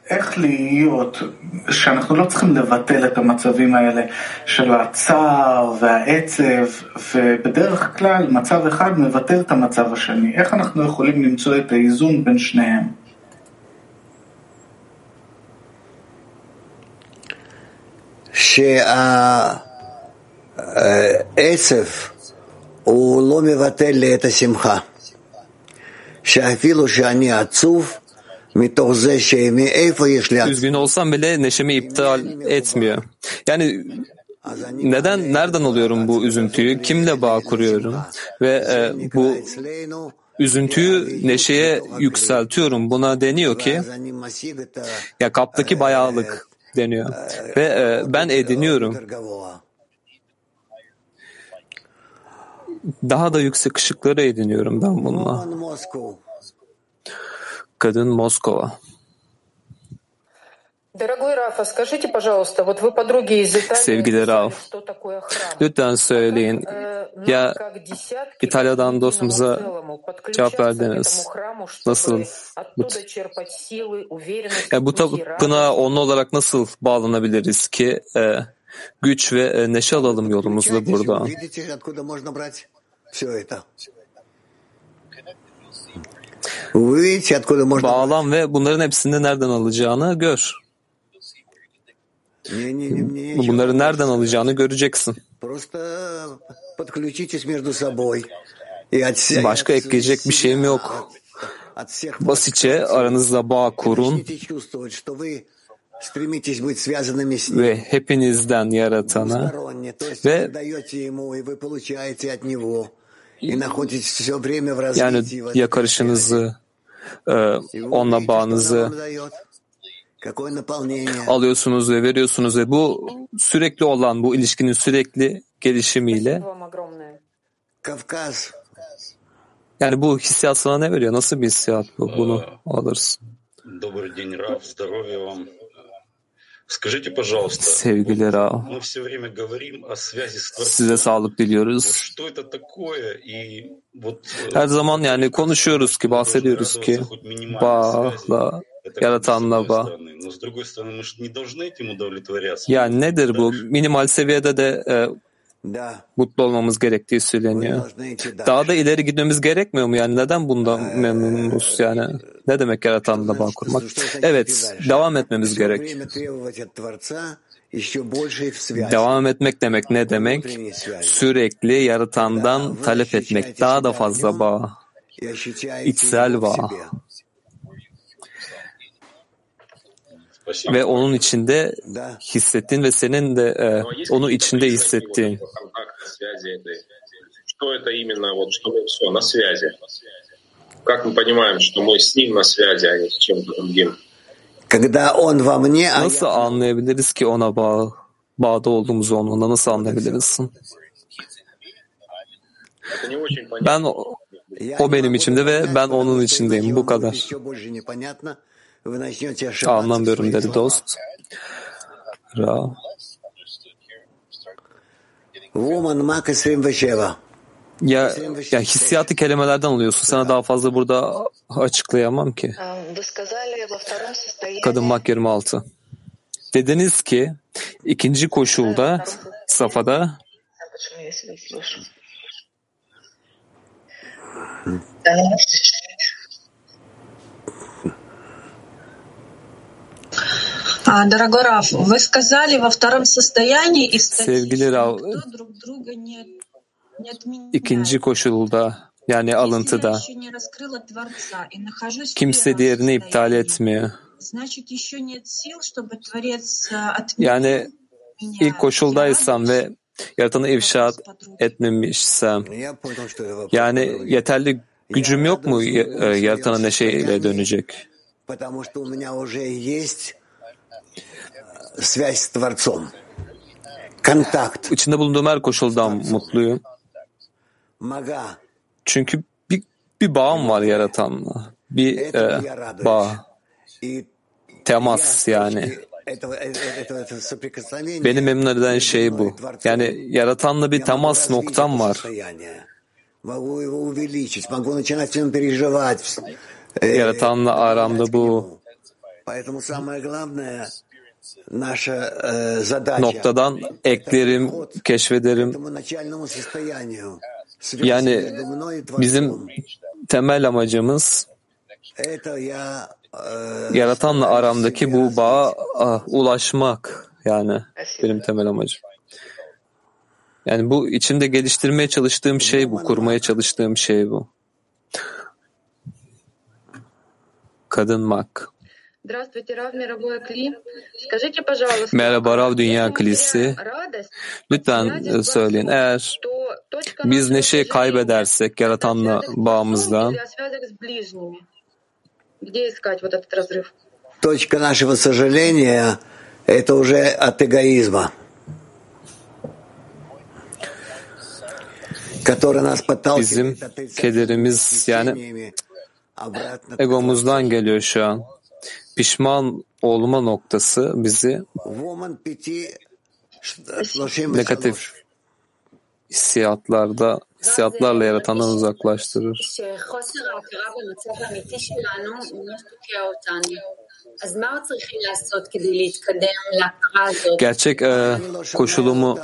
G: איך להיות שאנחנו לא צריכים לבטל את המצבים האלה של הצער והעצב ובדרך כלל מצב אחד מבטל את המצב השני. איך אנחנו יכולים למצוא את האיזון בין שניהם?
C: שהעצב הוא לא מבטל לי את השמחה. שאפילו שאני עצוב,
B: Üzgün olsam bile neşemi iptal etmiyor. Yani neden, nereden alıyorum bu üzüntüyü? Kimle bağ kuruyorum? Ve e, bu üzüntüyü neşeye yükseltiyorum. Buna deniyor ki ya kaptaki bayağılık deniyor. Ve e, ben ediniyorum. Daha da yüksek ışıkları ediniyorum ben bununla. Kadın Moskova. Sevgili
Q: Raf,
B: lütfen söyleyin. Ya İtalya'dan dostumuza cevap verdiniz. Nasıl? Bu, ya bu tapınağa onlu olarak nasıl bağlanabiliriz ki e, güç ve e, neşe alalım yolumuzda burada? Bağlam ve bunların hepsini nereden alacağını gör. Bunları nereden alacağını göreceksin. Başka ekleyecek bir şeyim yok. Basitçe aranızda bağ kurun. ve hepinizden yaratana ve yani yakarışınızı, e, onunla bağınızı alıyorsunuz ve veriyorsunuz ve bu sürekli olan bu ilişkinin sürekli gelişimiyle yani bu hissiyat sana ne veriyor? Nasıl bir hissiyat bu? Bunu
R: alırız.
B: Sevgili
R: Ra,
B: size sağlık diliyoruz. Her zaman yani konuşuyoruz ki, bahsediyoruz ki bağla, yaratanla bağ. Ya nedir bu? Minimal seviyede de e, mutlu olmamız gerektiği söyleniyor. Daha da ileri gitmemiz gerekmiyor mu? Yani neden bundan memnunuz yani? Ne demek yaratanla bağ kurmak? Evet, devam etmemiz gerek. Devam etmek demek ne demek? Sürekli yaratandan talep etmek, daha da fazla bağ, içsel bağ. Ve onun içinde hissettiğin ve senin de e, onu içinde hissettiğin.
S: контакт, связи этой. Что это именно, вот, что мы все на связи? Как мы понимаем, что мы с ним на связи, а не с чем-то другим?
C: Когда он во мне, а
B: Nasıl anlayabiliriz ki ona bağ, bağda olduğumuzu onunla nasıl anlayabiliriz?
S: Это не очень понятно.
B: Ben o, o benim içimde ve ben onun içindeyim. Bu kadar. Anlamıyorum dedi dost. Ra. Ya, ya hissiyatı kelimelerden alıyorsun. Sana daha fazla burada açıklayamam ki. Kadın Mak 26. Dediniz ki ikinci koşulda
L: safada
J: Hı. Дорогой Раф, вы сказали во втором состоянии и в статье,
B: sevgili Rav
J: что друг друга не, не отменяют.
B: ikinci koşulda Yani
J: Если я
B: alıntıda.
J: еще не раскрыла Творца и нахожусь в
B: Kimse
J: первом
B: diğerini iptal
J: состоянии,
B: etmiyor.
J: значит, еще нет сил, чтобы Творец а,
B: Yani
J: отменил
B: ilk
J: меня. Я
B: koşuldaysam ve
J: радуюсь.
B: yaratanı ifşa etmemişsem, yani yeterli gücüm yok mu ya- e, yaratana neşeyle dönecek?
C: Потому что у меня уже есть связь с Творцом. Контакт.
B: İçinde bulunduğum her koşuldan mutluyum.
C: Мага.
B: Çünkü bir, bir bağım var yaratanla. Bir e, bağ,
C: И
B: temas yani.
C: этого, этого, этого соприкосновения
B: Beni memnun eden şey bu. Yani yaratanla bir temas noktam var. Yaratanla aramda bu noktadan eklerim, keşfederim. Yani bizim temel amacımız yaratanla aramdaki bu bağa ah, ulaşmak yani benim temel amacım. Yani bu içimde geliştirmeye çalıştığım şey bu, kurmaya çalıştığım şey bu. Kadınmak.
I: Здравствуйте, Рав Мировой Кли. Скажите, пожалуйста,
B: Merhaba Rav Dünya Kilisi.
I: радость
B: Lütfen e, söyleyin. Eğer biz neşeyi kaybedersek yaratanla bağımızdan
I: или о связях с ближними? Где искать вот этот разрыв?
C: точка нашего сожаления – это уже от эгоизма, который нас
B: bizim
C: подталкивает отрицательными
B: kederimiz yani
C: ощущениями обратно к
B: egomuzdan geliyor şu an. Pişman olma noktası bizi negatif hissiyatlarda hissiyatlarla yaratandan uzaklaştırır. Gerçek e, koşulumu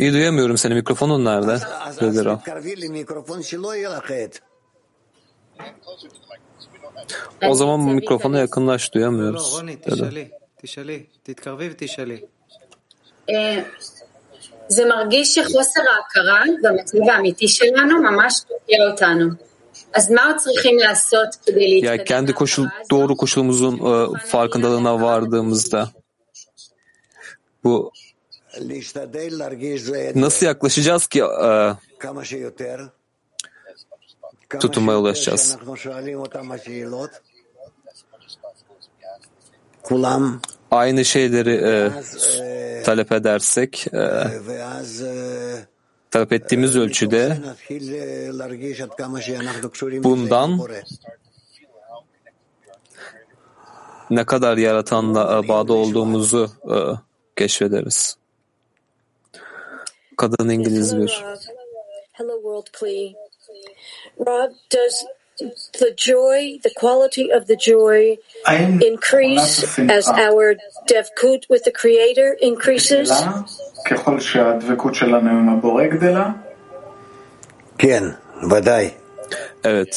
B: iyi duyamıyorum seni. Mikrofonun nerede?
C: אז
B: Dedi Rav.
C: תתקרבי למיקרופון שלא יהיה לך עד.
B: O zaman mikrofona yakınlaş
A: לא,
B: duyamıyoruz.
A: רוני,
B: Dedi.
A: תשאלי, תשאלי, תתקרבי ותשאלי.
I: אה, זה מרגיש שחוסר ההכרה במצב האמיתי שלנו ממש תוקע אותנו. אז מה עוד צריכים לעשות כדי
B: Ya
I: להתקדם
B: kendi koşul doğru koşulumuzun e, farkındalığına vardığımızda bu nasıl yaklaşacağız ki e, tutunmaya ulaşacağız? Aynı şeyleri e,
C: e,
B: talep edersek e, talep ettiğimiz ölçüde bundan ne kadar yaratanla e, bağda olduğumuzu e, keşfederiz. Kadın İngiliz bir.
T: Rob. Hello, World Klee. Rob, does the joy, the quality of the joy,
G: האם
T: increase
G: עונת
T: as
G: השמחה
T: our devkut with the Creator increases?
G: גדלה ככל שהדבקות שלנו עם הבורא גדלה?
C: כן, ודאי.
B: Evet,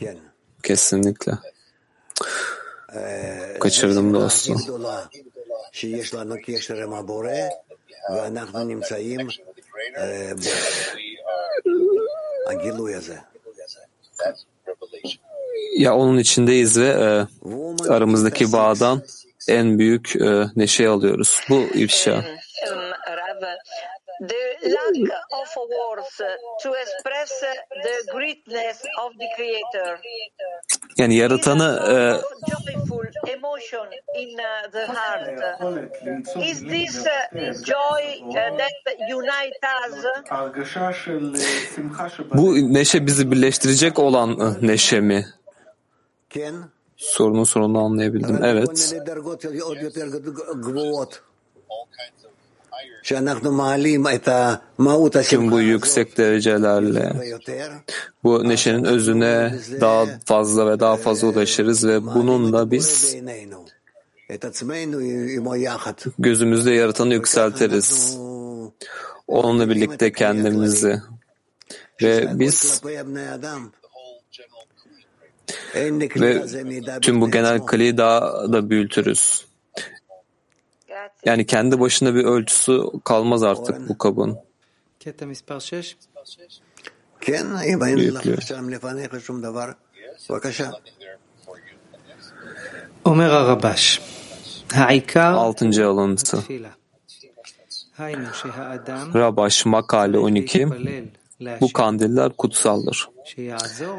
C: כן.
B: kesinlikle.
C: אה,
B: Kaçırdım
C: זו
B: dostum.
C: הכי גדולה שיש לנו קשר עם הבורא, ואנחנו נמצאים אה, בגילוי הזה.
B: Ya onun içindeyiz ve e, aramızdaki bağdan en büyük e, neşe alıyoruz. Bu ifşa.
F: the lack of words to express the greatness of the Creator.
B: Yani yaratanı
F: joyful e, emotion in uh, the heart. Is uh, this joy uh, that unite us?
B: Bu neşe bizi birleştirecek olan e, neşe mi? Sorunun sorunu anlayabildim. Evet. Tüm bu yüksek derecelerle bu neşenin özüne daha fazla ve daha fazla ulaşırız ve bununla biz gözümüzde yaratanı yükseltiriz. Onunla birlikte kendimizi ve biz ve tüm bu genel kaleyi daha da büyütürüz. Yani kendi başına bir ölçüsü kalmaz artık bu kabın.
A: Omer Arabaş
B: Altıncı alıntı Rabaş Makale 12 bu kandiller kutsaldır.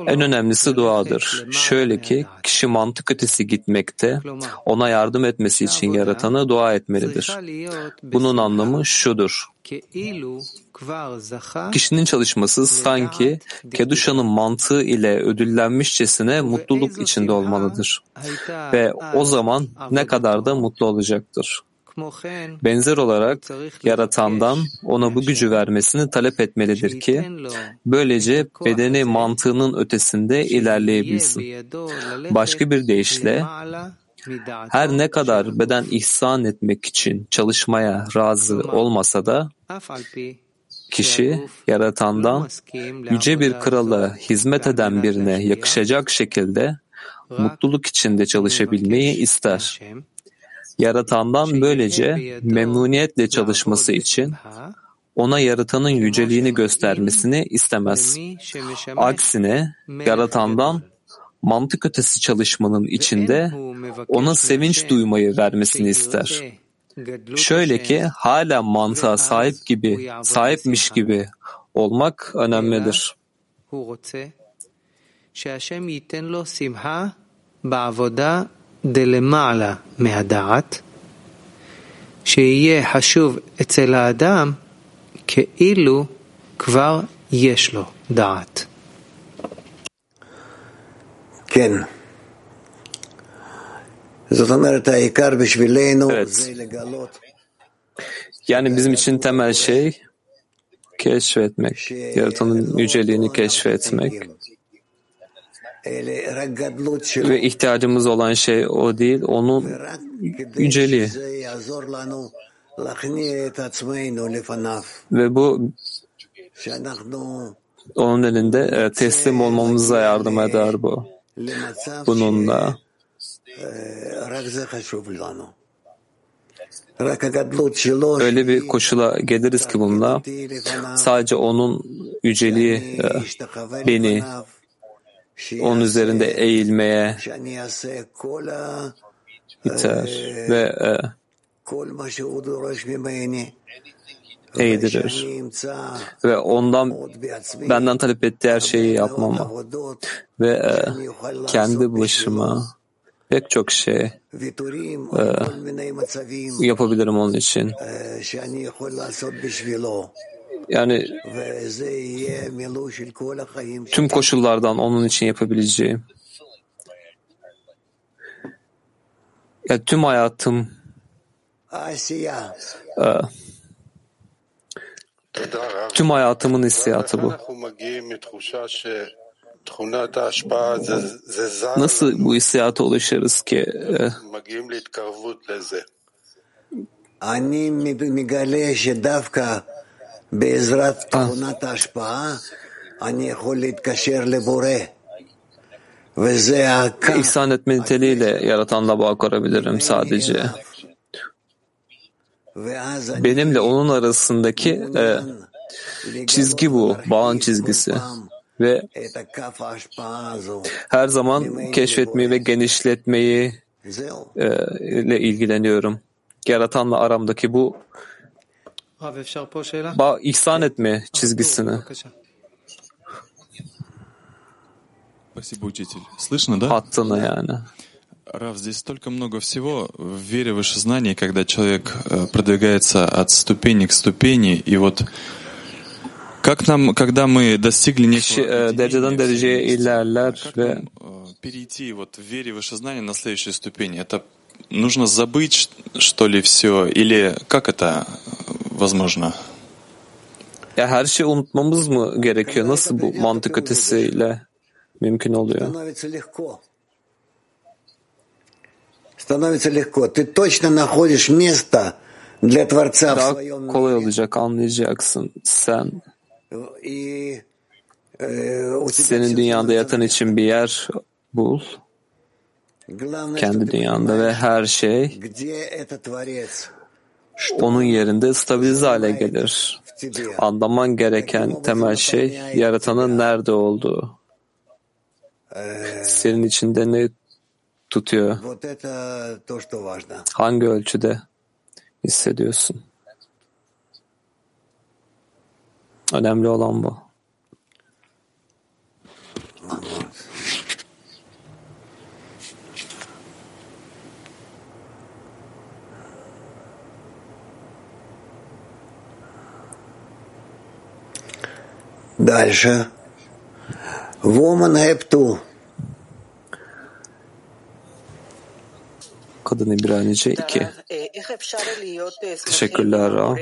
B: En önemlisi duadır. Şöyle ki kişi mantık ötesi gitmekte ona yardım etmesi için yaratana dua etmelidir. Bunun anlamı şudur. Kişinin çalışması sanki Keduşa'nın mantığı ile ödüllenmişçesine mutluluk içinde olmalıdır. Ve o zaman ne kadar da mutlu olacaktır. Benzer olarak yaratandan ona bu gücü vermesini talep etmelidir ki böylece bedeni mantığının ötesinde ilerleyebilsin. Başka bir deyişle her ne kadar beden ihsan etmek için çalışmaya razı olmasa da kişi yaratandan yüce bir krala hizmet eden birine yakışacak şekilde mutluluk içinde çalışabilmeyi ister. Yaratandan böylece memnuniyetle çalışması için ona yaratanın yüceliğini göstermesini istemez. Aksine yaratandan mantık ötesi çalışmanın içinde ona sevinç duymayı vermesini ister. Şöyle ki hala mantığa sahip gibi, sahipmiş gibi olmak önemlidir.
A: דלמעלה מהדעת, שיהיה חשוב אצל האדם כאילו כבר יש לו דעת.
C: כן. זאת אומרת, העיקר בשבילנו. זה לגלות
B: Yani bizim için temel şey keşfetmek, yaratanın yüceliğini keşfetmek Ve ihtiyacımız olan şey o değil, onun yüceliği. Ve bu onun elinde teslim olmamıza yardım eder bu. Bununla. öyle bir koşula geliriz ki bununla. Sadece onun yüceliği e, beni onun üzerinde eğilmeye iter ve e, eğdirir ve ondan benden talep ettiği her şeyi
C: yapmamı
B: ve e, kendi başıma pek çok şey
C: e,
B: yapabilirim onun için yani tüm koşullardan onun için yapabileceği yani tüm hayatım tüm hayatımın hissiyatı bu. Nasıl bu hissiyata ulaşırız ki? E,
C: בעזרת תכונת ההשפעה אני יכול להתקשר לבורא, וזה הקו
B: ihsan etme niteliğiyle yaratanla bağ kurabilirim sadece.
C: ואז אני
B: Benimle onun arasındaki e,
C: מעוניין
B: çizgi bu, bağın çizgisi. Ve
C: את הכף ההשפעה הזו.
B: her zaman keşfetmeyi ve genişletmeyi
C: זהו.
B: e, ile ilgileniyorum. Yaratanla aramdaki bu Ba, ihsan etme çizgisini.
U: Спасибо, учитель. Слышно, да?
B: Hattını yani.
U: Рав, здесь столько много всего в вере выше знаний, когда человек э, продвигается от ступени к ступени, и вот как нам, когда мы достигли некого э, перейти вот в вере выше знания на следующую ступень? Это нужно забыть, что ли, все? Или как это э, возможно?
B: ya her şeyi unutmamız mı gerekiyor? Nasıl bu mantık ötesiyle mümkün oluyor?
C: становится легко. Становится легко. Ты точно находишь место для Творца в
B: Daha
C: своем
B: kolay olacak anlayacaksın. Sen
C: и э, у тебя
B: senin
C: всё
B: dünyada
C: становится
B: yatan için bir yer bul.
C: Главное, что
B: Kendi
C: ты
B: dünyanda ve
C: понимаешь,
B: her şey
C: где этот Творец.
B: onun yerinde stabilize hale gelir. Anlaman gereken temel şey yaratanın nerede olduğu. Senin içinde ne tutuyor? Hangi ölçüde hissediyorsun? Önemli olan bu.
C: Дальше. Woman have to.
B: Kadın İbranice 2. Teşekkürler Ra.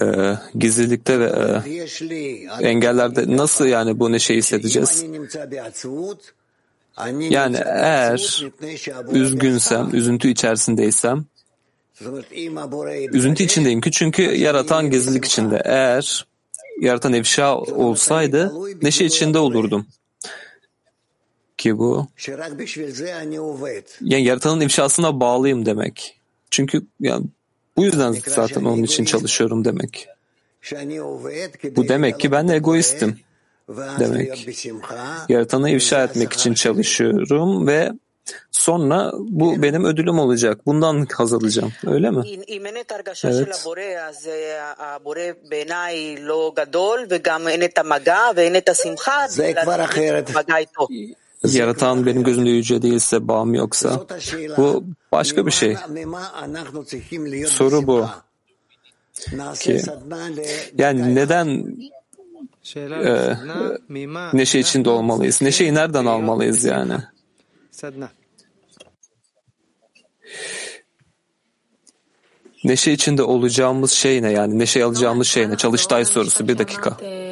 B: e, gizlilikte ve e, engellerde nasıl yani bu neşeyi hissedeceğiz? Yani eğer üzgünsem, üzüntü içerisindeysem, üzüntü içindeyim ki çünkü yaratan gizlilik içinde. Eğer yaratan ifşa olsaydı neşe içinde olurdum ki bu yani yaratanın ifşasına bağlıyım demek. Çünkü yani bu yüzden zaten onun için çalışıyorum demek. Bu demek ki ben egoistim demek. Yaratanı ifşa etmek için çalışıyorum ve sonra bu benim ödülüm olacak. Bundan haz alacağım. Öyle mi? Evet. Yaratan benim gözümde yüce değilse, bağım yoksa. Bu başka bir şey. Soru bu. Ki, yani neden e,
A: לסדנה, ממה
B: neşe içinde olmalıyız? Neşeyi nereden almalıyız yani?
A: סדנה.
B: Neşe içinde olacağımız şey ne yani? Neşe alacağımız şey ne? Çalıştay sorusu. Bir dakika.
I: אה,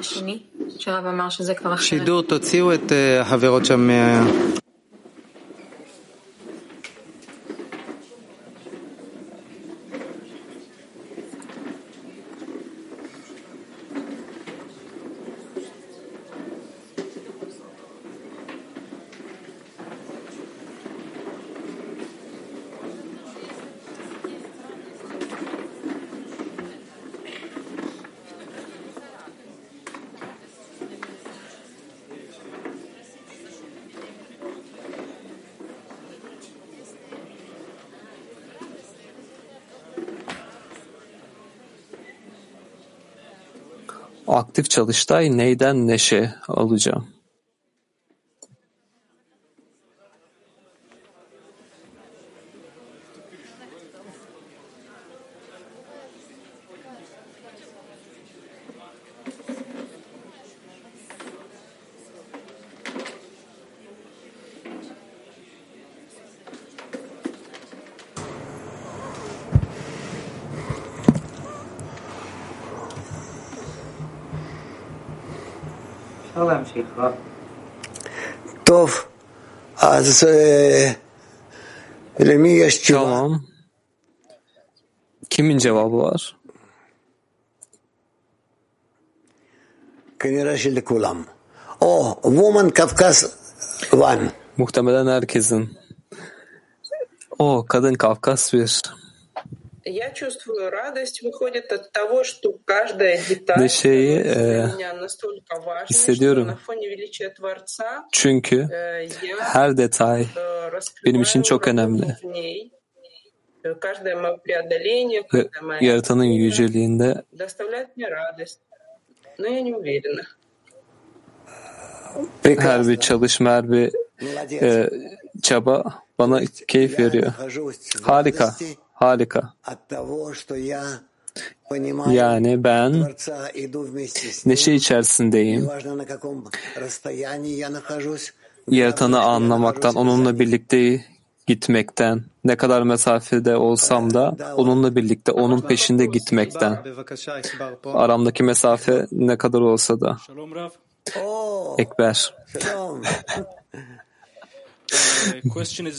I: השני, שהרב אמר שזה כבר אחרת.
A: שידור, תוציאו את אה, החברות שם
B: Aktif çalıştay neyden neşe alacağım?
A: אפשר להמשיך, רב.
C: טוב, אז אה, למי יש תשובה?
B: Tamam. Kimin cevabı var?
C: כנראה שלכולם. או, וומן קווקז 1.
B: Muhtemelen herkesin. O kadın Kafkas bir. Ve
O: şeyi
B: e, hissediyorum. Çünkü her detay benim için çok önemli. Ve Yaratan'ın yüceliğinde
O: Pek
B: her bir çalışma, her bir e, çaba bana keyif veriyor. Harika. Harika. Yani ben neşe içerisindeyim. Yaratanı anlamaktan, onunla birlikte gitmekten, ne kadar mesafede olsam da onunla birlikte, onun peşinde gitmekten. Aramdaki mesafe ne kadar olsa da. Ekber.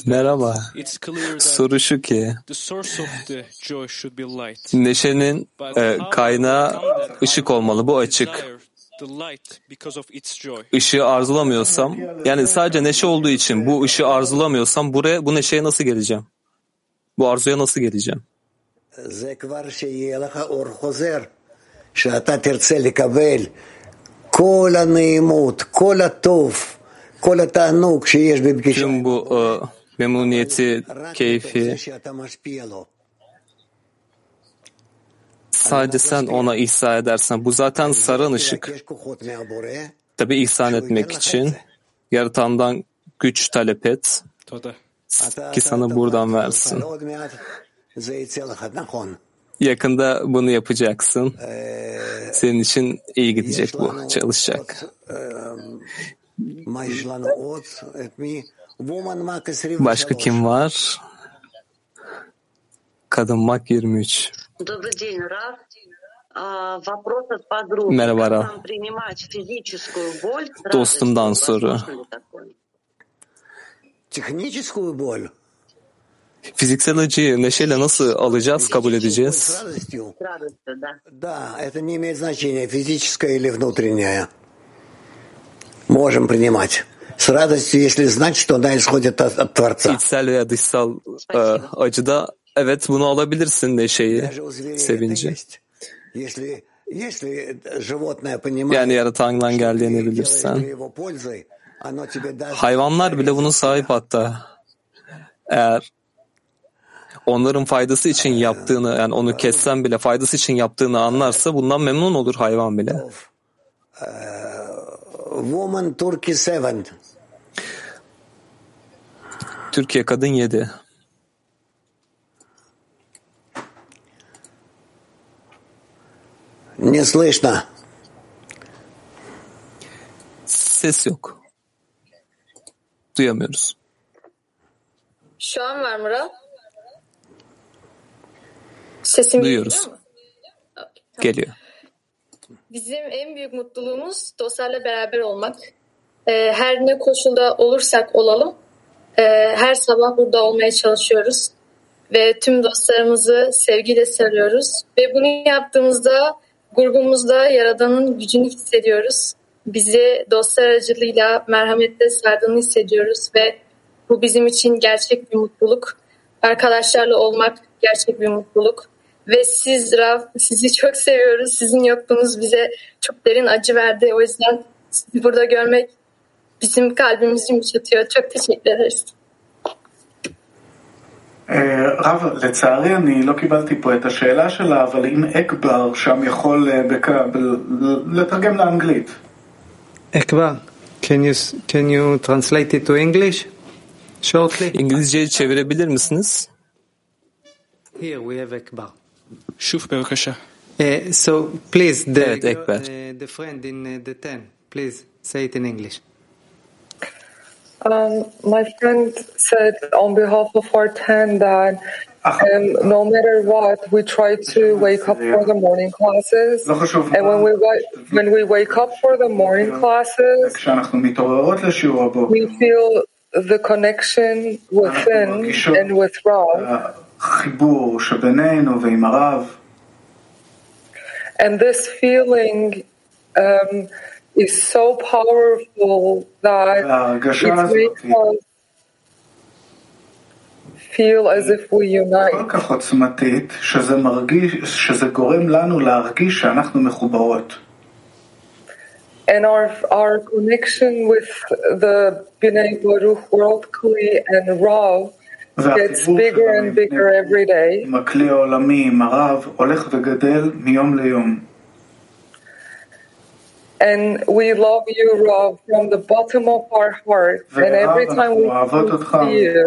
B: Merhaba.
V: it's clear that
B: Soru şu ki,
V: the source of the joy should be light.
B: neşenin e, kaynağı ışık olmalı. Bu açık.
V: the light because of its joy.
B: ışığı arzulamıyorsam, yani sadece neşe olduğu için bu ışığı arzulamıyorsam buraya bu neşeye nasıl geleceğim? Bu arzuya nasıl geleceğim?
C: זה כבר שיהיה לך אור חוזר, שאתה תרצה לקבל כל הנעימות, כל הטוב,
B: Tüm bu uh, memnuniyeti, keyfi sadece sen ona ihsan edersen. Bu zaten saran ışık. Tabi ihsan etmek için yaratandan güç talep et ki sana buradan versin. Yakında bunu yapacaksın. Senin için iyi gidecek bu, çalışacak. Başka kim var? Kadın Mak 23. Merhaba
W: Rav.
B: Dostumdan soru. Fiziksel acıyı neşeyle nasıl alacağız, kabul edeceğiz?
W: Да,
C: это не имеет значения, физическое или внутреннее. Можем принимать. С радостью, если знать, что она исходит от, от Творца.
B: İçsel veya dışsal e, acıda evet bunu alabilirsin neşeyi,
C: Даже у зверей это
B: sevinci.
C: есть. Если, если животное понимает,
B: Yani yaratandan
C: что
B: geldiğini
C: ты делаешь
B: bilirsen.
C: для его pользы, оно тебе даст
B: Hayvanlar bile bunun sahip hatta. Eğer onların faydası için yaptığını, yani onu kessen bile faydası için yaptığını anlarsa bundan memnun olur hayvan bile.
C: Woman Turkey 7.
B: Türkiye kadın 7.
C: Не слышно.
B: Ses yok. Duyamıyoruz.
X: Şu an var Murat. Sesim
B: Duyuyoruz.
X: geliyor mu?
B: Geliyor.
X: Bizim en büyük mutluluğumuz dostlarla beraber olmak. Ee, her ne koşulda olursak olalım, e, her sabah burada olmaya çalışıyoruz. Ve tüm dostlarımızı sevgiyle sarıyoruz. Ve bunu yaptığımızda grubumuzda Yaradan'ın gücünü hissediyoruz. Bizi dostlar aracılığıyla merhametle sardığını hissediyoruz. Ve bu bizim için gerçek bir mutluluk. Arkadaşlarla olmak gerçek bir mutluluk. Ve siz Rav, sizi çok seviyoruz. Sizin yokluğunuz bize çok derin acı verdi. O yüzden sizi burada görmek bizim kalbimizi yumuşatıyor. Çok teşekkür ederiz.
G: אה, רב, לצערי אני לא קיבלתי פה את השאלה שלה, אבל אם אקבר שם יכול אה, בק- ב- לתרגם לאנגלית.
A: Ekbar, can you can you translate it to English shortly?
B: İngilizceyi çevirebilir misiniz?
A: Here we have Ekbar.
V: שוב בבקשה.
A: Uh, so please, the,
B: Evet, Ekber.
A: uh, the friend in uh, the ten, please say it in English.
Q: Um, my friend said on behalf of our 10 that um, no matter what, we try to wake up for the morning classes. And when we, wa- when we wake up for the morning classes,
G: כשאנחנו מתעוררות לשיעור הבוקר,
Q: we feel the connection within and with Rav.
G: החיבור שבינינו ועם הרב,
Q: And this feeling um, is so powerful that
G: וההרגשה
Q: it
G: הזאת
Q: makes us feel as if we unite.
G: כל כך עוצמתית, שזה מרגיש, שזה גורם לנו להרגיש שאנחנו מחוברות.
Q: And our our connection with the Bnei Baruch World Kli and Rav gets bigger and bigger every day. And we love you, Rob, from the bottom of our heart. And every time we see you,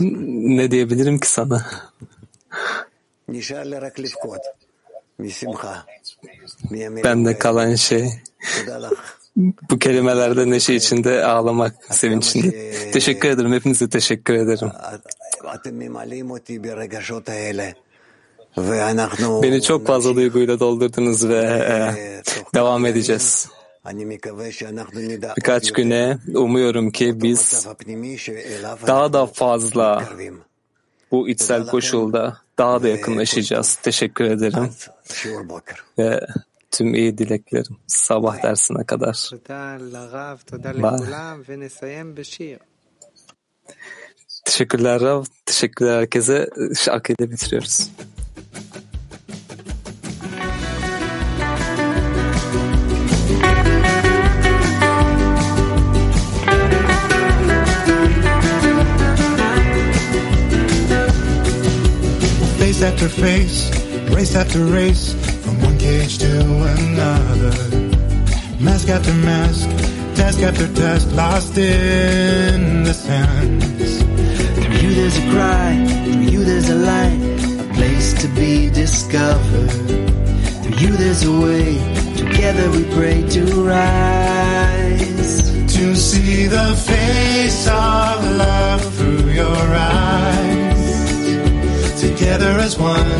B: Ne diyebilirim ki sana? Bende kalan şey bu kelimelerde neşe içinde ağlamak, sevinç içinde. Teşekkür ederim. Hepinize teşekkür ederim. Beni çok fazla duyguyla doldurdunuz ve e, devam edeceğiz. Birkaç güne umuyorum ki biz daha da fazla bu içsel koşulda daha da yakınlaşacağız. Teşekkür ederim. Ve tüm iyi dileklerim sabah dersine kadar. Bye. Teşekkürler Rav. Teşekkürler herkese. Şarkıyla bitiriyoruz.
Y: Face after face, race after race, from one cage to another. Mask after mask, task after task, lost in the sands.
Z: Through you there's a cry, through you there's a light, a place to be discovered. Through you there's a way, together we pray to rise.
Y: To see the face of love through your eyes. Together as one,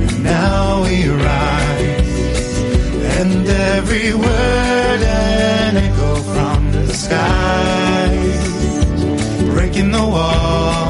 Y: And now we rise. And every word an echo from the skies. Breaking the walls,